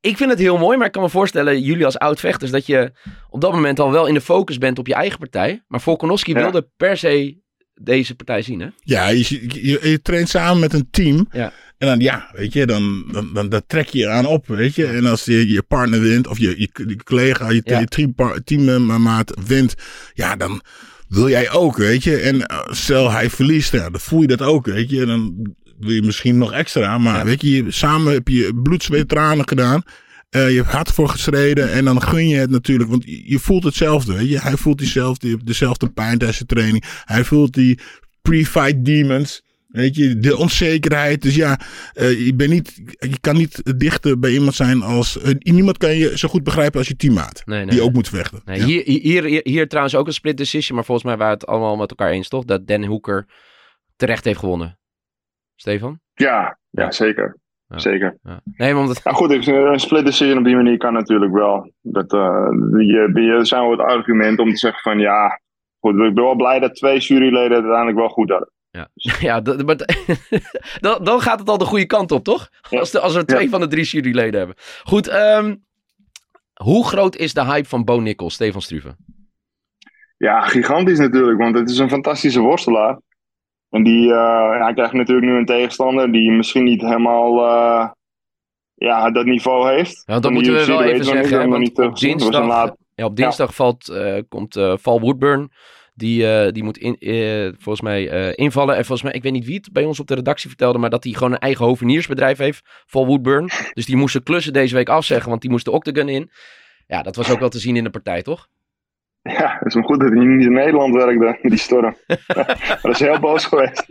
ik vind het heel mooi, maar ik kan me voorstellen, jullie als oud-vechters, dat je op dat moment al wel in de focus bent op je eigen partij. Maar Volkanovski Ja. wilde per se deze partij zien, hè? Ja, je, je, je- traint samen met een team. Ja. En dan, ja, weet je, dan, dan, dan, dan trek je je aan op, weet je. En als je, je partner wint, of je, je, je collega, je, Ja. je teammaat wint, ja, dan wil jij ook, weet je. En eh, stel hij verliest, ja, dan voel je dat ook, weet je. En dan wil je misschien nog extra, maar Ja. weet je- samen heb je bloed, zweet, tranen gedaan. Eh, je hebt hard voor gestreden en dan gun je het natuurlijk. Want je voelt hetzelfde. Weet je? Hij voelt diezelfde, dezelfde pijn tijdens de training. Hij voelt die pre-fight demons. Weet je, de onzekerheid. Dus ja, eh, je, bent niet, je kan niet dichter bij iemand zijn als... eh, niemand kan je zo goed begrijpen als je teammaat. Nee, nee, die nee. ook moet vechten. Nee, Ja. hier, hier, hier, hier trouwens ook een split decision, maar volgens mij waren het allemaal met elkaar eens, toch? Dat Dan Hoeker terecht heeft gewonnen. Stefan? Ja, ja zeker. Zeker. Nee, maar omdat... Ja, goed, ik- een split decision op die manier kan natuurlijk wel. Dat, je, je zijn wel het argument om te zeggen van ja, goed, ik ben wel blij dat twee juryleden het uiteindelijk wel goed hadden. Ja, ja maar, dan, dan gaat het al de goede kant op, toch? Ja. Als, de, als we twee Ja. van de drie juryleden hebben. Goed, ehm, hoe groot is de hype van Bo Nichols, Stefan Struve? Ja, gigantisch natuurlijk, want het is een fantastische worstelaar. En die, eh, ja, hij krijgt natuurlijk nu een tegenstander die misschien niet helemaal eh, ja, dat niveau heeft. Ja, dat moeten we wel even zeggen. niet, Want niet op dinsdag, laat- ja, op dinsdag valt, eh, komt eh, Val Woodburn. Die, eh, die moet in, eh, volgens mij eh, invallen. En volgens mij, ik weet niet wie het bij ons op de redactie vertelde, maar dat hij gewoon een eigen hoveniersbedrijf heeft, Val Woodburn. Dus die moest zijn klussen deze week afzeggen, want die moest de octagon in. Ja, dat was ook wel te zien in de partij, toch? Ja, het is maar goed dat hij niet in Nederland werkte, die storm. dat is heel boos geweest.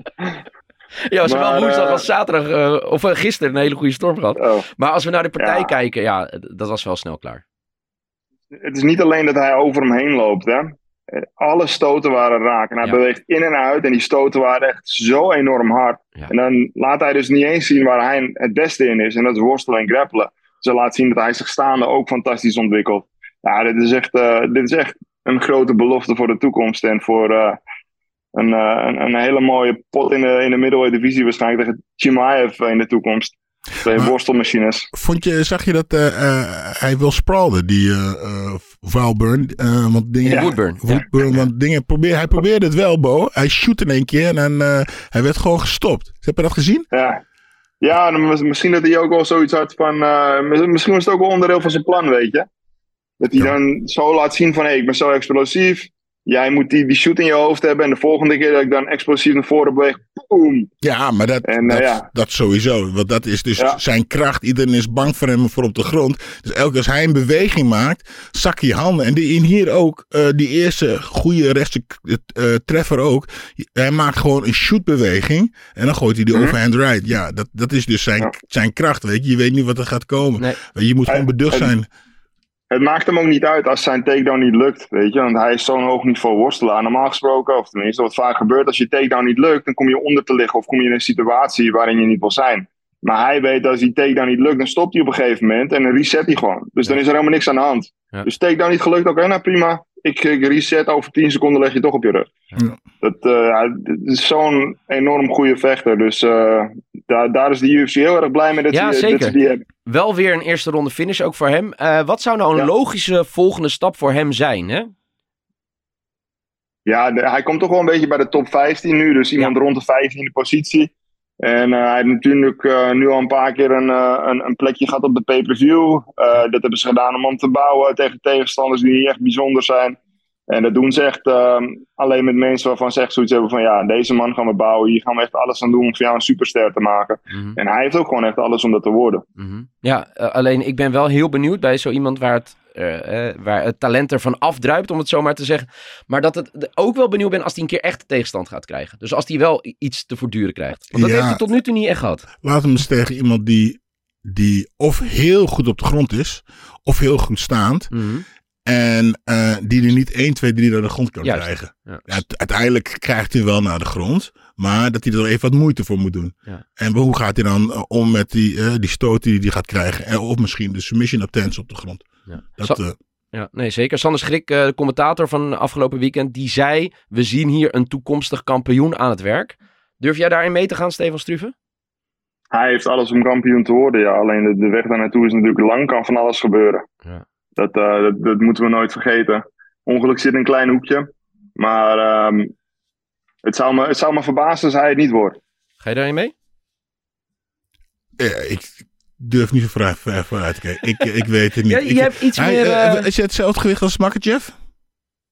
Ja, zowel Maar, woensdag eh, als zaterdag, eh, of eh, gisteren, een hele goede storm gehad. Oh. Maar als we naar de partij Ja. kijken, ja, dat was wel snel klaar. Het is niet alleen dat hij over hem heen loopt, hè. Eh, Alle stoten waren raak. En hij Ja. beweegt in en uit. En die stoten waren echt zo enorm hard. Ja. En dan laat hij dus niet eens zien waar hij het beste in is. En dat is worstelen en grappelen. Dus hij laat zien dat hij zich staande ook fantastisch ontwikkelt. Ja, dit is echt, eh, dit is echt een grote belofte voor de toekomst. En voor eh, een, eh, een, een hele mooie pot in de, in de divisie waarschijnlijk tegen Chimaev in de toekomst. Twee Maar- worstelmachines. Vond je, zag je dat eh, eh, hij wil spralden, die eh eh, Valburn? eh, want dingen, Ja. Woodburn. Woodburn, want dingen probeer, hij probeerde het wel, Bo. Hij shoot in één keer en dan, eh, hij werd gewoon gestopt. Heb je dat gezien? Ja, ja misschien dat hij ook wel zoiets had van. eh, mis- misschien was het ook wel onderdeel van zijn plan, weet je. Dat hij Ja. dan zo laat zien van hé, ik ben zo explosief. Jij moet die, die shoot in je hoofd hebben. En de volgende keer dat ik dan explosief naar voren beweeg, boom. Ja, maar dat, En, eh, dat, ja. dat sowieso. Want dat is dus Ja. zijn kracht. Iedereen is bang voor hem voor op de grond. Dus elke keer als hij een beweging maakt, zak je handen. En die in hier ook, eh, die eerste goede rechtse eh, treffer ook. Hij maakt gewoon een shootbeweging. En dan gooit hij die Mhm. overhand right. Ja, dat, dat is dus zijn, Ja. zijn kracht. Weet je. je weet niet wat er gaat komen. Nee. Je, moet gewoon beducht hij- zijn. Het maakt hem ook niet uit als zijn takedown niet lukt, weet je. Want hij is zo'n hoog niveau worstelaar. Normaal gesproken, of tenminste wat vaak gebeurt, als je takedown niet lukt, dan kom je onder te liggen of kom je in een situatie waarin je niet wil zijn. Maar hij weet dat als die takedown niet lukt, dan stopt hij op een gegeven moment en dan reset hij gewoon. Dus dan is er helemaal niks aan de hand. Ja. Dus takedown niet gelukt, oké, nou prima. Ik, ik reset, over 10 seconden leg je toch op je rug. Ja. Dat, eh, is zo'n enorm goede vechter. Dus eh, daar, daar is de UFC heel erg blij mee dat, Ja, die, zeker. dat ze die hebben. Wel weer een eerste ronde finish ook voor hem. Eh, wat zou nou een Ja. logische volgende stap voor hem zijn, hè? Ja, de- hij komt toch wel een beetje bij de top 15 nu. Dus iemand rond de 15e positie. En eh, hij heeft natuurlijk eh, nu al een paar keer een, eh, een, een plekje gehad op de pay-per-view. Dat hebben ze gedaan om hem te bouwen tegen tegenstanders die niet echt bijzonder zijn. En dat doen ze echt eh, alleen met mensen waarvan ze echt zoiets hebben van... ja, deze man gaan we bouwen. Hier gaan we echt alles aan doen om van jou een superster te maken. Mhm. En hij heeft ook gewoon echt alles om dat te worden. Mhm. Ja, alleen ik ben wel heel benieuwd bij zo iemand waar het, eh, eh, waar het talent ervan afdruipt, om het zo maar te zeggen. Maar dat het ook wel benieuwd ben als hij een keer echt tegenstand gaat krijgen. Dus als hij wel iets te voortduren krijgt. Want dat Ja. heeft hij tot nu toe niet echt gehad. Laat hem eens tegen iemand die die of heel goed op de grond is, of heel goed staand. Mhm. En eh, die er niet 1, 2, 3 naar de grond kan Juist, krijgen. ja. Uiteindelijk krijgt hij wel naar de grond. Maar dat hij er even wat moeite voor moet doen. Ja. En hoe gaat hij dan om met die, eh, die stoot die hij gaat krijgen? En, of misschien de submission attempts op de grond. Ja. Dat, Sa- eh, Ja, nee, zeker. Sander Schrik, eh, de commentator van afgelopen weekend, die zei: We zien hier een toekomstig kampioen aan het werk. Durf jij daarin mee te gaan, Stefan Struve? Hij heeft alles om kampioen te worden, ja. Alleen de, de weg daar naartoe is natuurlijk lang, kan van alles gebeuren. Ja. Dat, eh, dat, dat moeten we nooit vergeten. Ongeluk zit in een klein hoekje. Maar ehm, het, zou me, het zou me verbazen als hij het niet wordt. Ga je daarin mee? ja, ik durf niet zo ver, ver vooruit te kijken. Ik, ik weet het niet. Ja, Ik- je hebt iets hij, meer. eh, eh, is het hetzelfde gewicht als Makkerjeff?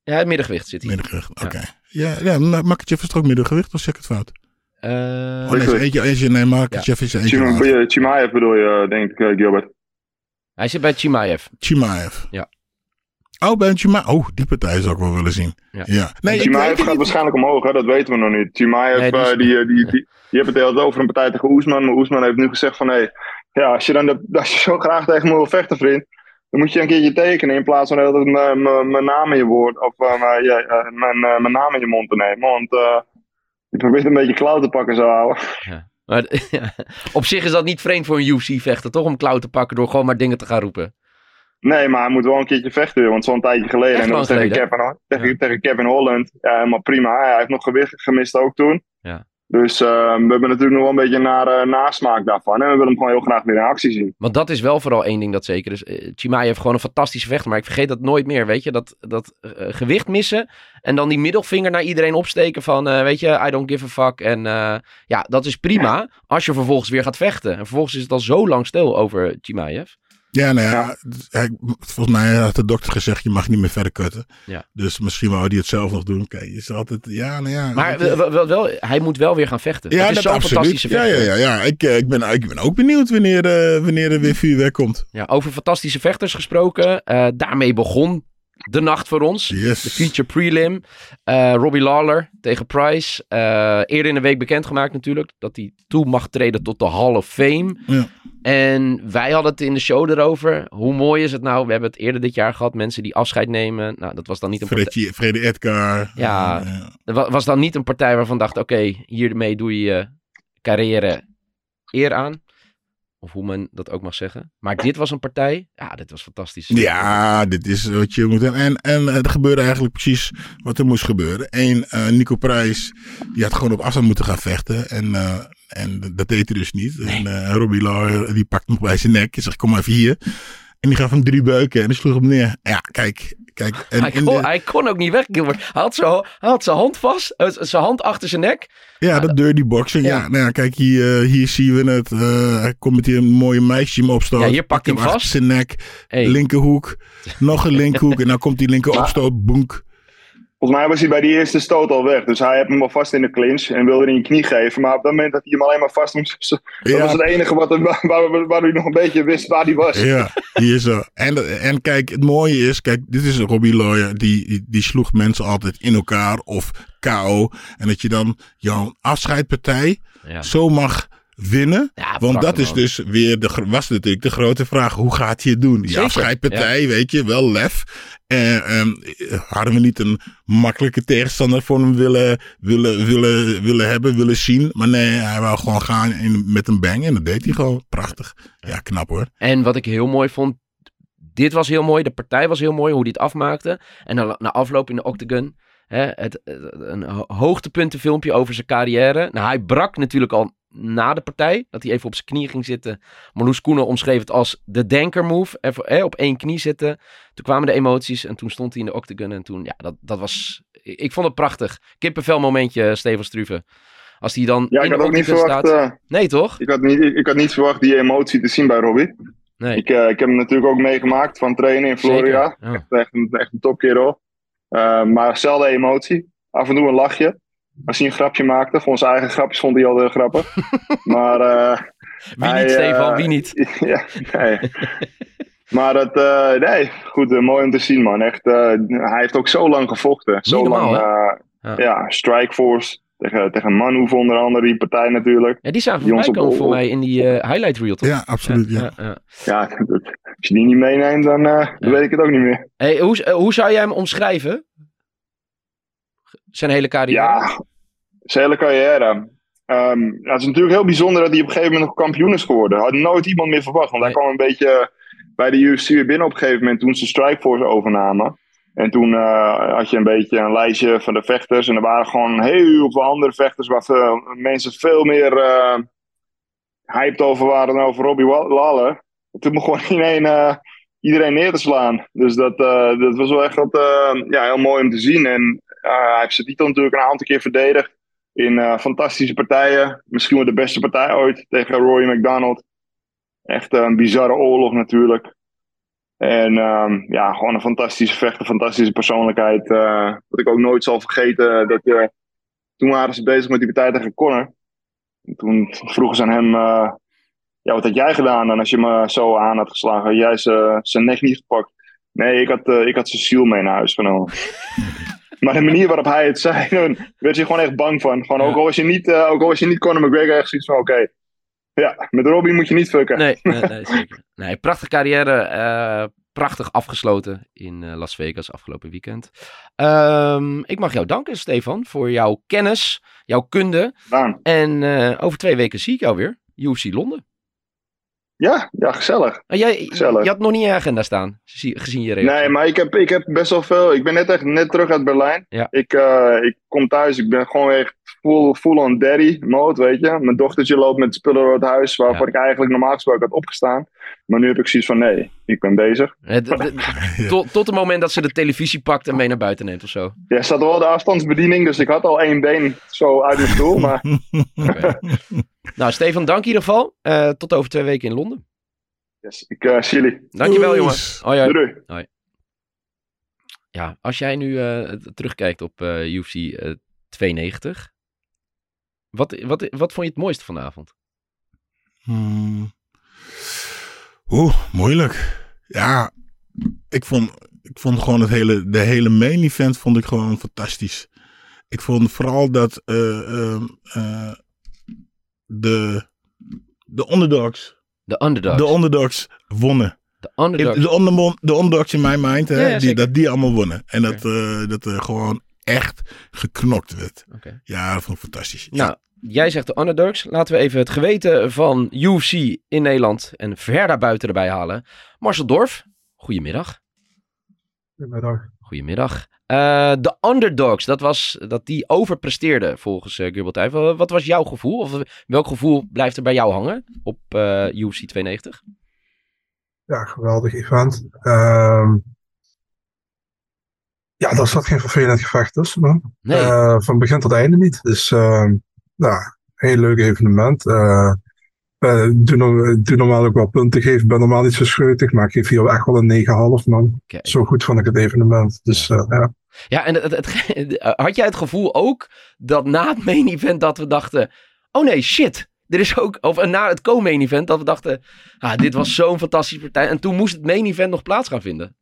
ja, het middengewicht zit hier. Middengewicht, Ja. oké. Ja, ja Ma- Makkerjeff is toch ook middengewicht? Of zeg ik het fout? Eh, Oh, nee, is eentje, eentje, nee, Makkerjeff is er eentje Chima-. Chimaev bedoel je, denk ik, Gilbert. hij zit bij Chimaev. Chimaev. Ja. Oh, bij een Chimaev. Oh, die partij zou ik wel willen zien. Ja. Ja. Nee, Chimaev gaat niet. waarschijnlijk omhoog, hè? dat weten we nog niet. Chimaev, Nee, die die, is- die, die, die, die, hebt het heel over een partij tegen Oesman. Maar Oesman heeft nu gezegd van, hé, ja, als je, dan de, als je zo graag tegen me wil vechten, vriend, dan moet je een keertje tekenen in plaats van tijd mijn- naam in je woord, of eh, mijn- eh, mijn mijn naam in je mond te nemen. Want eh, je probeert een beetje klauw te pakken zo. Maar ja, op zich is dat niet vreemd voor een UFC-vechter, toch? Om klauw te pakken door gewoon maar dingen te gaan roepen. Nee, maar hij moet wel een keertje vechten, want zo'n tijdje geleden. Echt en dat was lang tegen Kevin, tegen, Ja. tegen Kevin Holland. Ja, helemaal prima. Hij heeft nog gewicht gemist ook toen. Ja. Dus eh, we hebben natuurlijk nog wel een beetje een nare nasmaak daarvan. En we willen hem gewoon heel graag weer in actie zien. Want dat is wel vooral één ding dat zeker is. Eh, heeft gewoon een fantastische vechter, maar ik vergeet dat nooit meer, weet je. Dat, dat eh, gewicht missen en dan die middelvinger naar iedereen opsteken van, eh, weet je, I don't give a fuck. En eh, ja, dat is prima als je vervolgens weer gaat vechten. En vervolgens is het al zo lang stil over Chimaev. Ja, nou ja, Ja. volgens mij had de dokter gezegd, je mag niet meer verder kutten. Ja. Dus misschien wou hij het zelf nog doen. Kijk, je is altijd, ja, nou ja. Maar wel, wel, wel, hij moet wel weer gaan vechten. ja, het is dat zo'n fantastische Ja, vechter. ja, ja, ja. Ik, eh, ik, ben, ik ben ook benieuwd wanneer, eh, wanneer er weer vuurwerk komt. Ja, over fantastische vechters gesproken. eh, daarmee begon de nacht voor ons. Yes. De feature prelim. Eh, Robbie Lawler tegen Price. Eh, eerder in de week bekendgemaakt natuurlijk. Dat hij toe mag treden tot de Hall of Fame. Ja. En wij hadden het in de show erover. Hoe mooi is het nou? We hebben het eerder dit jaar gehad. Mensen die afscheid nemen. Nou, dat was dan niet een partij. Freddy, Edgar. Ja. Dat wa- was dan niet een partij waarvan dacht: oké, hiermee doe je je carrière eer aan. Of hoe men dat ook mag zeggen. Maar dit was een partij. Ja, dit was fantastisch. Ja, dit is wat je moet doen. En, en eh, er gebeurde eigenlijk precies wat er moest gebeuren. Eén, eh, Nico Prijs, die had gewoon op afstand moeten gaan vechten. En, eh, en dat deed hij dus niet. En Robbie Lawler, die pakte hem bij zijn nek. Hij zegt, kom maar even hier. En die gaf hem drie beuken en die sloeg hem neer. Ja, kijk. Kijk en Hij kon, de- hij kon ook niet weg, Gilbert. Hij had hij had zijn hand vast, eh, zijn hand achter zijn nek. ja, dat dirty boxing. Ja. Ja. nou ja, kijk, hier, eh, hier zien we het. Eh, hij komt met hier een mooie meisje hem opstoot. Ja, hier pakt hij hem vast. zijn nek. Hey. Linkerhoek. Nog een linkerhoek. en dan komt die linker opstoot. Boenk. Volgens mij was hij bij die eerste stoot al weg. Dus hij heeft hem al vast in de clinch en wilde hem in je knie geven. Maar op dat moment dat hij hem alleen maar vast moest. Dat Ja. was het enige wat, er- waar, waar, waar hij nog een beetje wist waar hij was. Ja, hier zo. En, en kijk, het mooie is, kijk, dit is Robbie Lawyer, die, die, die sloeg mensen altijd in elkaar of KO. En dat je dan jouw afscheidpartij Ja. zo mag winnen. Ja, Want dat is dus weer, de, was natuurlijk de grote vraag, hoe gaat hij het doen? Die Zeker, afscheidpartij, weet je, wel lef. En ehm, hadden we niet een makkelijke tegenstander voor hem willen, willen, willen, willen hebben, willen zien. Maar nee, hij wou gewoon gaan in, met een bang en dat deed hij gewoon. Prachtig. Ja, knap hoor. En wat ik heel mooi vond, dit was heel mooi, de partij was heel mooi, hoe hij het afmaakte. En dan na afloop in de octagon, hè, het, het- een ho- hoogtepuntenfilmpje over zijn carrière. Nou, hij brak natuurlijk al na de partij, dat hij even op zijn knie ging zitten. Marloes Koenen omschreef het als de denker move, even hè, op één knie zitten. Toen kwamen de emoties en toen stond hij in de octagon en toen, ja, dat, dat was, ik vond het prachtig. Kippenvel momentje, Steven Struve. Als hij dan Ja, in ik de had ook niet octagon verwacht, staat. eh, Nee, toch? ik, had niet, ik, ik had niet verwacht die emotie te zien bij Robbie. Nee. Ik, eh, ik heb hem natuurlijk ook meegemaakt van trainen in Florida. Zeker, ja. Echt een, echt een topkerel. Eh, maar zelden emotie. Af en toe een lachje. Als hij een grapje maakte, vond zijn eigen grapjes vond hij al heel grappig. maar eh, Wie Hij, niet, Stefan, eh, wie niet? ja, nee. maar dat, eh, nee, goed, eh, mooi om te zien, man. Echt, eh, hij heeft ook zo lang gevochten. Zo normaal, lang, hè? eh, Ja. ja. Strikeforce. Tegen, tegen Manhoef onder andere, die partij natuurlijk. Ja, die ons voorbij komen voor mij in die eh, highlight reel, toch? Ja, absoluut. Ja. ja. Ja, dat- als je die niet meeneemt, dan, eh, weet ik het ook niet meer. Hey, hoe, eh, hoe zou jij hem omschrijven? Zijn hele carrière? Ja, zijn hele carrière. Ehm, ja, het is natuurlijk heel bijzonder dat hij op een gegeven moment nog kampioen is geworden. Had nooit iemand meer verwacht. Want hij kwam een beetje bij de UFC weer binnen op een gegeven moment toen ze Strikeforce overnamen. En toen eh, had je een beetje een lijstje van de vechters. En er waren gewoon heel veel andere vechters waar veel, mensen veel meer eh, hyped over waren dan over Robbie Lawler. En toen begon iedereen, iedereen neer te slaan. Dus dat, eh, dat was wel echt wat, ja, heel mooi om te zien. En hij heeft zijn titel natuurlijk een aantal keer verdedigd. In eh, fantastische partijen. Misschien wel de beste partij ooit tegen Roy McDonald. Echt eh, een bizarre oorlog natuurlijk. En ehm, ja, gewoon een fantastische vechter, fantastische persoonlijkheid. eh, wat ik ook nooit zal vergeten. Dat, eh, toen waren ze bezig met die partij tegen Connor. En toen vroegen ze aan hem... eh, ja, wat had jij gedaan dan als je me zo aan had geslagen? Had jij zijn- nek niet gepakt? Nee, ik had, eh, ik had zijn ziel mee naar huis genomen. maar de manier waarop hij het zei, dan werd je gewoon echt bang van. Gewoon, ook, al was je niet, eh, ook al was je niet Conor McGregor, echt zoiets van, oké. ja, met Robbie moet je niet fucken. Nee, nee, nee, zeker. Nee, prachtige carrière. eh, prachtig afgesloten in eh, Las Vegas afgelopen weekend. Ehm, ik mag jou danken, Stefan, voor jouw kennis, jouw kunde. Daan. En over twee weken zie ik jou weer. UFC Londen. Ja, ja, gezellig. Oh, jij, Gezellig. je had nog niet in je agenda staan, zie- gezien je reactie. Nee, maar ik heb, ik heb best wel veel. Ik ben net echt net terug uit Berlijn. Ja. Ik, eh, ik kom thuis, ik ben gewoon echt full, full on daddy mode, weet je. Mijn dochtertje loopt met spullen door het huis waarvoor Ja. ik eigenlijk normaal gesproken had opgestaan. Maar nu heb ik zoiets van, nee, ik ben bezig. Tot, tot het moment dat ze de televisie pakt en mee naar buiten neemt of zo. Ja, zat wel de afstandsbediening, dus ik had al één been zo uit mijn stoel. Maar nou, Stefan, dank in ieder geval. Eh, tot over twee weken in Londen. yes, ik eh zie jullie. Dankjewel, jongen. Hoi, hoi. Doei, doei. Ja, als jij nu eh, terugkijkt op eh, UFC eh, 92. Wat, wat, wat vond je het mooiste vanavond? Hmm. Oeh, moeilijk. Ja, ik vond, ik vond gewoon het hele, de hele main event vond ik gewoon fantastisch. Ik vond vooral dat eh, ehm, eh, de, de underdogs, De underdogs. de underdogs wonnen. De underdogs. De, onder, de underdogs in mijn mind, hè, Ja, ja, die, dat die allemaal wonnen. En dat, eh, dat er gewoon echt geknokt werd. Oké. Ja, dat vond ik fantastisch. Ja. Nou, jij zegt de underdogs. Laten we even het geweten van UFC in Nederland en ver daarbuiten erbij halen. Marcel Dorf, goedemiddag. Goedemiddag. Goedemiddag. Eh, de underdogs, dat was dat die overpresteerde volgens uh. Wat was jouw gevoel? Of welk gevoel blijft er bij jou hangen op eh, UFC 92? Ja, geweldig event. Ehm, ja, daar zat geen vervelend gevecht tussen, man. Nee. Eh, van begin tot einde niet. Dus, ehm ja, heel leuk evenement. Eh, doe, no- doe normaal ook wel punten geven. Ik ben normaal niet zo scheutig, maar ik geef hier echt wel een 9,5 man. Kijk. Zo goed vond ik het evenement. Dus eh, ja. Ja, en het, het, het- had jij het gevoel ook dat na het main event dat we dachten... Oh nee, shit. Er is ook, of na het co-main event dat we dachten... Ah, dit was zo'n fantastische partij. En toen moest het main event nog plaats gaan vinden.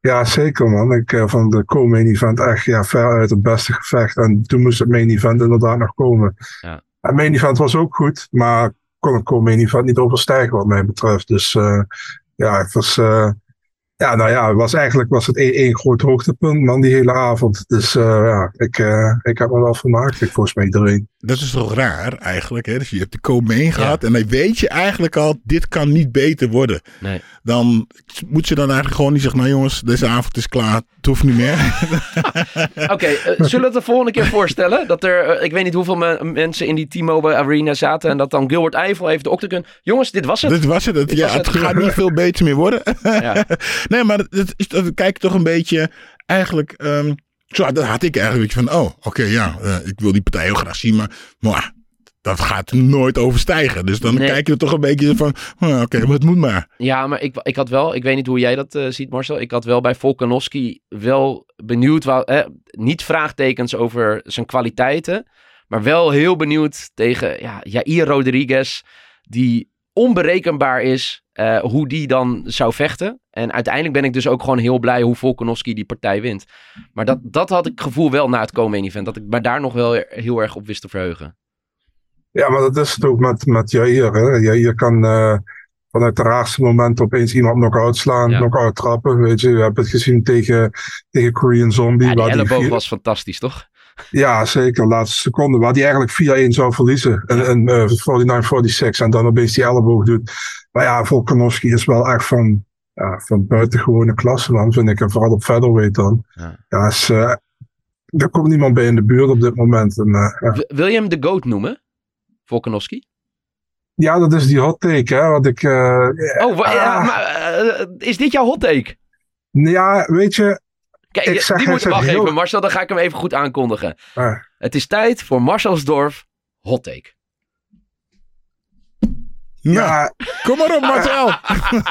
Ja, zeker man. Ik eh, vond de co-main event echt ja, veruit het beste gevecht. En toen moest het main event inderdaad nog komen. Ja. Het main event was ook goed, maar kon het co-main event niet overstijgen wat mij betreft. Dus eh, ja, het was... eh, ja, nou ja, was eigenlijk was het één, één groot hoogtepunt man die hele avond. Dus ja, ik, ik heb me wel vermaakt. Ik volgens mij iedereen. Dat is toch raar eigenlijk. Hè? Dus je hebt de co-main gehad en dan weet je eigenlijk al, dit kan niet beter worden. Nee. Dan moet ze dan eigenlijk gewoon niet zeggen, nou jongens, deze avond is klaar, het hoeft niet meer. Oké, eh, zullen we het de volgende keer voorstellen? Dat er, eh, ik weet niet hoeveel me- mensen in die T-Mobile Arena zaten. En dat dan Gilbert Eiffel heeft de Octagon. Jongens, dit was het. Dit was het. Het, Dit ja, was het het. gaat niet veel beter meer worden. Ja. nee, maar is, dat kijk toch een beetje eigenlijk... ehm, zo, dat had ik eigenlijk van, oh, oké, ja, eh, ik wil die partij heel graag zien, maar, maar dat gaat nooit overstijgen. Dus dan Nee. kijk je er toch een beetje van, oh, oké, maar het moet maar. Ja, maar ik, ik had wel, ik weet niet hoe jij dat eh, ziet, Marcel. Ik had wel bij Volkanovski wel benieuwd, eh, niet vraagtekens over zijn kwaliteiten, maar wel heel benieuwd tegen ja, Jair Rodriguez, die onberekenbaar is eh, hoe die dan zou vechten. En uiteindelijk ben ik dus ook gewoon heel blij hoe Volkanovski die partij wint. Maar dat, dat had ik het gevoel wel na het komen event. Dat ik me daar nog wel heel erg op wist te verheugen. Ja, maar dat is het ook met, met Jair. Hè? Jair kan eh, vanuit de raarste moment opeens iemand knock-out slaan, Ja. knock-out trappen. Weet je, we hebben het gezien tegen, tegen Korean Zombie. Ja, die waar was fantastisch, toch? Ja, zeker. Laatste seconde. Waar die eigenlijk 4-1 zou verliezen. En, en eh, 49-46. En dan opeens die elleboog doet. Maar ja, Volkanovski is wel echt van, ja, van buitengewone klasse, man. Vind ik. En vooral op featherweight dan. Ja. Ja, is, eh, er komt niemand bij in de buurt op dit moment. En, eh, ja. Wil je hem de GOAT noemen? Volkanovski? ja, dat is die hot take, hè. Wat ik... eh, Oh, Ah. maar is dit jouw hot take? ja, weet je... Kijk, Ik die moet wacht heel- even, Marcel. Dan ga ik hem even goed aankondigen. eh, Het is tijd voor Marcelsdorf hot take. Nou, ja, kom maar op, Marcel.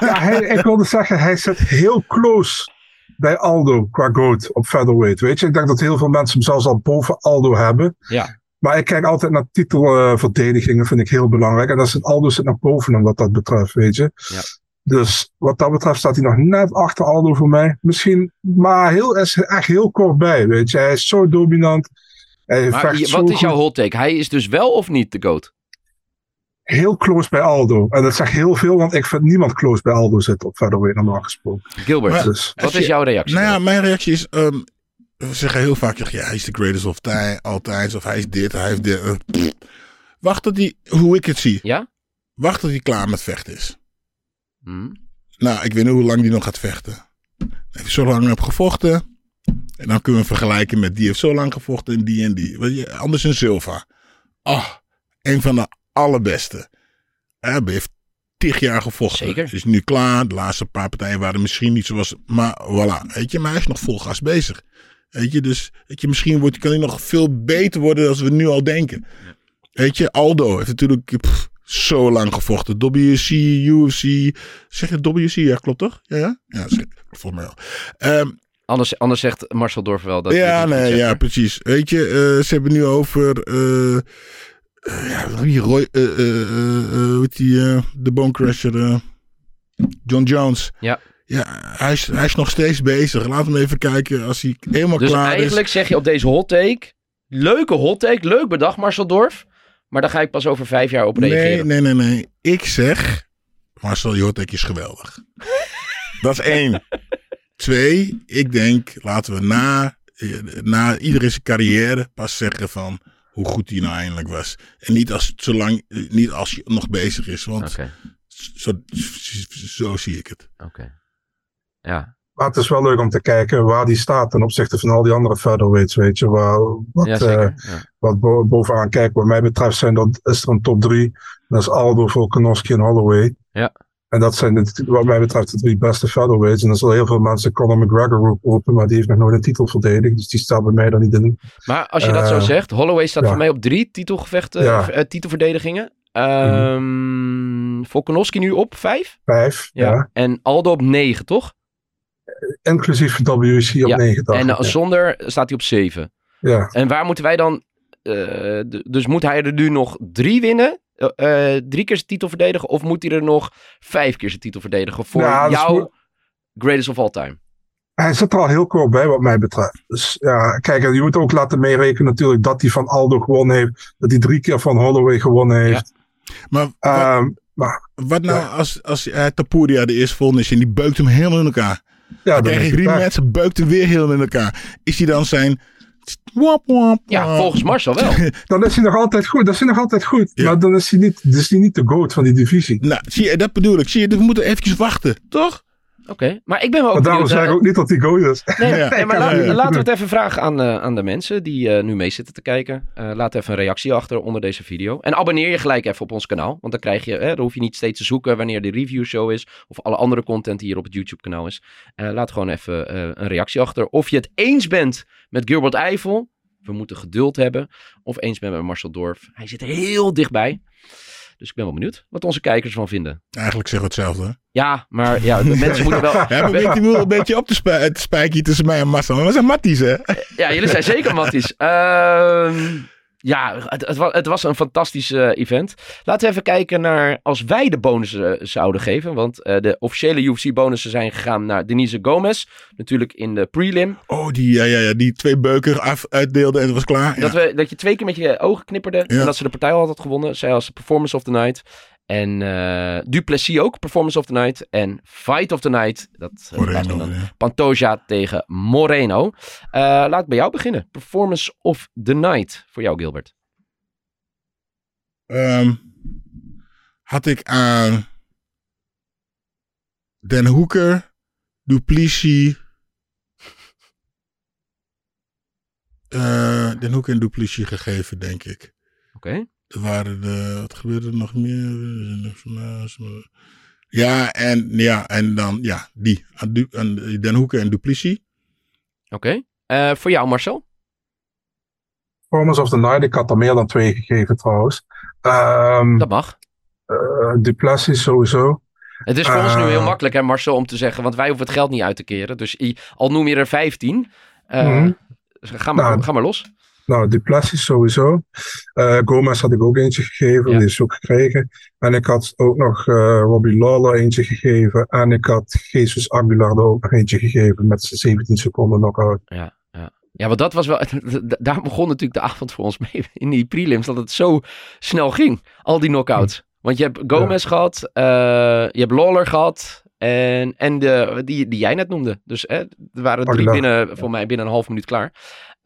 ja hij, ik wilde zeggen, hij zit heel close bij Aldo qua GOAT op featherweight. Weet je, ik denk dat heel veel mensen hem zelfs al boven Aldo hebben. Ja. Maar ik kijk altijd naar titelverdedigingen, vind ik heel belangrijk. En dat zit Aldo zit nog boven hem wat dat betreft, weet je. Ja. Dus wat dat betreft staat hij nog net achter Aldo voor mij. Misschien, maar heel, is echt heel kort bij, weet je. Hij is zo dominant. Hij Maar vecht je- zo wat is goed. jouw hot take? Hij is dus wel of niet de GOAT? Heel close bij Aldo. En dat zegt heel veel, want ik vind niemand close bij Aldo zitten op featherweight normaal gesproken. Gilbert, Maar- Dus, wat is jouw reactie? Nou ja, mijn reactie is... ehm, we zeggen heel vaak, ja, hij is de greatest of time, altijd. Of hij is dit, hij heeft dit. eh. Wacht tot hij, hoe ik het zie. Ja? Wacht tot hij klaar met vechten is. Hm. Nou, ik weet niet hoe lang die nog gaat vechten. Hij heeft zo lang op gevochten. En dan kunnen we vergelijken met die heeft zo lang gevochten en die en die. Weet je, anders een Silva. Ah, een van de allerbeste. Hij heeft tig jaar gevochten. Zeker. Is nu klaar. De laatste paar partijen waren misschien niet zoals. Maar voilà. Weet je, maar hij is nog vol gas bezig. Weet je, dus weet je, misschien wordt, kan hij nog veel beter worden dan we nu al denken. Weet je, Aldo heeft natuurlijk pff, zo lang gevochten. WC, UFC. Zeg je WC? Ja, klopt toch? Ja, ja? Ja, zeg, volgens mij wel. Ehm, Anders, anders zegt Marcel Dorf wel dat ja, nee, ja, precies. Weet je, eh, ze hebben nu over. eh, ja, wie Roy. eh eh, hoe heet die? de Bone Crusher. eh, John Jones. Ja. Ja, hij is, hij is nog steeds bezig. Laten we even kijken als hij helemaal Dus klaar is. eigenlijk zeg je op deze hot take... Leuke hot take, leuk bedacht Marcel Dorf. Maar daar ga ik pas over vijf jaar op Nee, reageren. nee, nee, nee. Ik zeg. Marcel Jotek is geweldig. Dat is één. Twee, ik denk, laten we na, na iedereen zijn carrière pas zeggen van hoe goed hij nou eindelijk was. En niet als, zolang, niet als je nog bezig is, want zo, zo zie ik het. oké. Ja, Maar het is wel leuk om te kijken waar die staat ten opzichte van al die andere featherweights, weet je. Waar, wat, ja eh, ja. wat bo- bovenaan kijkt. Wat mij betreft zijn dat, is er een top drie. Dat is Aldo, Volkanovski en Holloway. Ja. En dat zijn de, wat mij betreft de drie beste featherweights. En er zullen heel veel mensen Conor McGregor roep- roepen, maar die heeft nog nooit een titel verdedigd. Dus die staat bij mij dan niet in. Maar als je dat zo Eh, zegt, Holloway staat ja. voor mij op drie titelgevechten, eh, titelverdedigingen. Ehm Volkanovski nu op vijf. Vijf, Ja. ja. En Aldo op negen, toch? Inclusief WC op Ja. negen dagen. en eh, ja. zonder staat hij op zeven. ja. En waar moeten wij dan... eh, dus moet hij er nu nog drie winnen? Eh, drie keer zijn titel verdedigen? Of moet hij er nog vijf keer zijn titel verdedigen? Voor Ja, is jou greatest of all time. Hij zit er al heel kort bij wat mij betreft. Dus ja, kijk, en je moet ook laten meerekenen natuurlijk dat hij van Aldo gewonnen heeft. Dat hij drie keer van Holloway gewonnen heeft. Maar wat, Ehm, maar wat nou ja. als, als uh, Tapuria de eerste volgende is en die beukt hem helemaal in elkaar? Ja, Dan drie mensen, beukt hem weer helemaal in elkaar. Is hij dan zijn... Wap, wap, Ja, volgens Marcel wel. Dan is hij nog altijd goed. Dat is hij nog altijd goed. Ja. Maar dan is hij niet, dus is hij niet de goat van die divisie. Nou, zie je, dat bedoel ik. Zie je, we moeten eventjes wachten, toch? Oké, maar ik ben wel ook Maar daarom zeg ik eh, ook niet dat hij goat is. Nee, Ja. nee, maar laat- eh, laten we het even vragen aan, eh, aan de mensen die eh, nu mee zitten te kijken. Eh, laat even een reactie achter onder deze video. En abonneer je gelijk even op ons kanaal. Want dan krijg je, hè, dan hoef je niet steeds te zoeken wanneer de review show is. Of alle andere content die hier op het YouTube kanaal is. Eh, laat gewoon even eh, een reactie achter. Of je het eens bent met Gilbert Eiffel. We moeten geduld hebben. Of eens bent met Marcel Dorf. Hij zit er heel dichtbij. Dus ik ben wel benieuwd wat onze kijkers van vinden. Eigenlijk zeggen we hetzelfde. hè? Ja, maar ja, de mensen moeten wel... Ja, je wel een beetje op te, spij te spijken tussen mij en Marcel. Maar we zijn matties, hè? Ja, jullie zijn zeker matties. Ehm, Ja, het, het, was, het was een fantastisch eh, event. Laten we even kijken naar als wij de bonussen eh, zouden geven. Want eh, de officiële UFC-bonussen zijn gegaan naar Denise Gomez. Natuurlijk in de prelim. Oh, die, ja, ja, ja, die twee beuken af, uitdeelde en het was klaar. Dat, we, dat je twee keer met je ogen knipperde. En dat ze de partij al had gewonnen. Zij als Performance of the Night. En eh Duplessis ook, Performance of the Night. En Fight of the Night. Dat eh, Moreno, dan ja. Pantoja tegen Moreno. Eh, laat ik bij jou beginnen. Performance of the Night. Voor jou, Gilbert. Ehm, had ik aan Den Hoeker, Duplessis. Den Hoeker en Duplessis gegeven, denk ik. Oké. Er waren de, wat gebeurde er nog meer? Ja, en, ja, en dan, ja, die. Den Hoeker en Duplessis. Oké. Eh, voor jou, Marcel? Performance of the Night, ik had er meer dan twee gegeven trouwens. Ehm Dat mag. eh, Duplessis sowieso. Het is voor ons nu Eh. heel makkelijk, hè, Marcel, om te zeggen. Want wij hoeven het geld niet uit te keren. Dus al noem je er 15. eh, Mhm. ga, maar, Nou, ga maar los. Nou, Duplessis sowieso. Eh Gomez had ik ook eentje gegeven, Ja. die is ook gekregen. En ik had ook nog eh, Robbie Lawler eentje gegeven. En ik had Jesus Aguilar er ook nog eentje gegeven met zijn 17 seconden knockout. Ja, ja. ja, want dat was wel. Daar begon natuurlijk de avond voor ons mee. In die prelims, dat het zo snel ging. Al die knockouts. Want je hebt Gomez gehad, eh, je hebt Lawler gehad. En, en de, die, die jij net noemde. Dus hè, er waren drie binnen, voor mij binnen een half minuut klaar.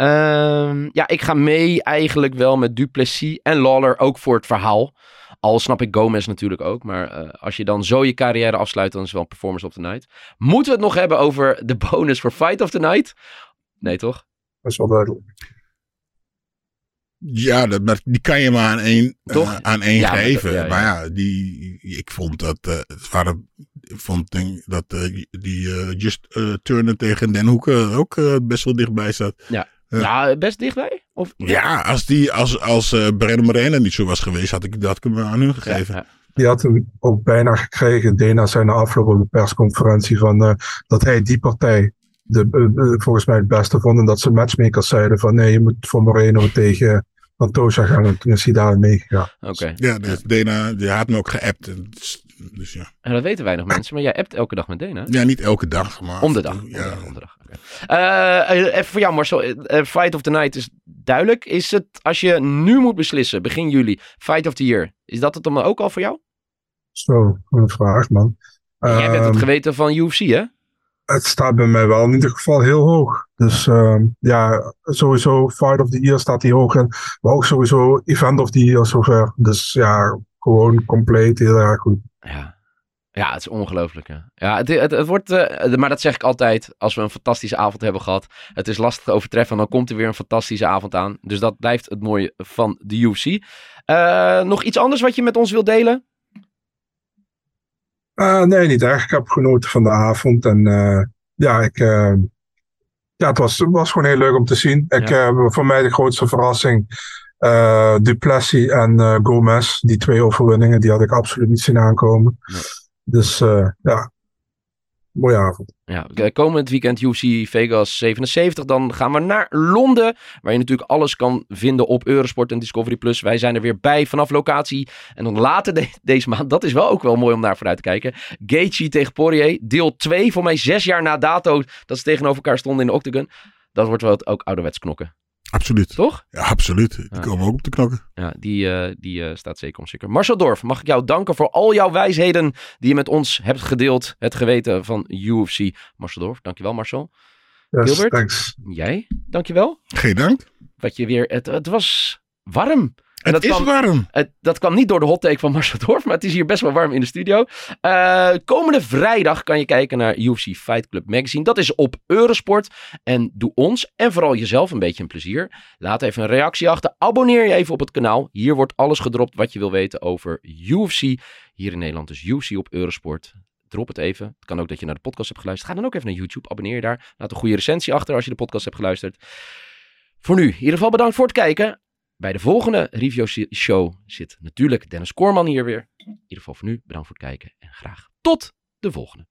Ehm, ja, ik ga mee eigenlijk wel met Duplessis en Lawler ook voor het verhaal. Al snap ik Gomez natuurlijk ook. Maar eh, als je dan zo je carrière afsluit, dan is het wel een performance of the night. Moeten we het nog hebben over de bonus voor Fight of the Night? Nee, toch? Dat is wel duidelijk. Ja, dat, maar die kan je maar aan één, eh, Toch? aan één Ja, maar geven. dat- ja, ja. Maar ja, die, ik vond dat, eh, het waren, ik vond denk, dat eh, die eh, Just eh, Turner tegen Den Hoeken ook eh, best wel dichtbij zat. Ja. Ja, best dichtbij? Of? Ja, als, die, als, als eh Brennan Moreno niet zo was geweest, had ik, dat ik hem aan hun gegeven. Ja, Die had hem ook bijna gekregen. Dana zei na afloop op de persconferentie van, eh, dat hij die partij de, eh, volgens mij het beste vond. En dat ze matchmakers zeiden van nee, je moet voor Moreno tegen Pantoja gaan. En toen is hij daar meegegaan. Oké. Ja, dus Dana, die had me ook geappt. En Dus, ja. En dat weten weinig mensen, maar jij appt elke dag met Dana. ja, niet elke dag, maar... Om de dag. Om de Ja. dag, om de dag. Eh, eh, even voor jou, Marcel. Eh, Fight of the Night is duidelijk. Is het, als je nu moet beslissen, begin juli, Fight of the Year, is dat het dan ook al voor jou? Zo, een vraag man. Jij bent het Ehm, geweten van UFC, hè? het staat bij mij wel in ieder geval heel hoog. Dus ehm, ja, sowieso Fight of the Year staat hier hoog in. Maar ook sowieso Event of the Year zover. Dus ja, gewoon compleet heel erg goed. Ja. Ja, het is ongelooflijk. hè. Ja, het, het, het wordt, eh, maar dat zeg ik altijd als we een fantastische avond hebben gehad. Het is lastig te overtreffen, dan komt er weer een fantastische avond aan. Dus dat blijft het mooie van de UFC. Eh, nog iets anders wat je met ons wilt delen? Eh, nee, niet erg. Ik heb genoten van de avond. En ja, ik, ja, het was, was gewoon heel leuk om te zien. Ik, voor mij de grootste verrassing. Eh Duplessis en eh, Gomez. Die twee overwinningen, die had ik absoluut niet zien aankomen. Dus eh, ja, mooie avond. Ja, komend weekend UFC Vegas 77. Dan gaan we naar Londen. Waar je natuurlijk alles kan vinden op Eurosport en Discovery Plus. Wij zijn er weer bij vanaf locatie. En dan later de- deze maand. Dat is wel ook wel mooi om naar vooruit te kijken. Gaethje tegen Poirier. Deel 2. Voor mij zes jaar na dato. Dat ze tegenover elkaar stonden in de octagon. Dat wordt wel ook ouderwets knokken. Absoluut. Toch? Ja, absoluut. Die Ja. komen ook op de knokken. Ja, die, eh, die eh, staat zeker om zeker. Marcel Dorf, mag ik jou danken voor al jouw wijsheden die je met ons hebt gedeeld. Het geweten van UFC. Marcel Dorf, dankjewel Marcel. Yes, Gilbert? thanks. Jij, dankjewel. Geen dank. Wat je weer, het, het was warm. En Het dat is kwam, warm. het, dat kwam niet door de hot take van Marcel Dorf, maar het is hier best wel warm in de studio. Eh, komende vrijdag kan je kijken naar UFC Fight Club Magazine. Dat is op Eurosport. En doe ons en vooral jezelf een beetje een plezier. Laat even een reactie achter. Abonneer je even op het kanaal. Hier wordt alles gedropt wat je wil weten over UFC. Hier in Nederland dus UFC op Eurosport. Drop het even. Het kan ook dat je naar de podcast hebt geluisterd. Ga dan ook even naar YouTube. Abonneer je daar. Laat een goede recensie achter als je de podcast hebt geluisterd. Voor nu, in ieder geval bedankt voor het kijken. Bij de volgende review show zit natuurlijk Dennis Koorman hier weer. In ieder geval voor nu, bedankt voor het kijken en graag tot de volgende.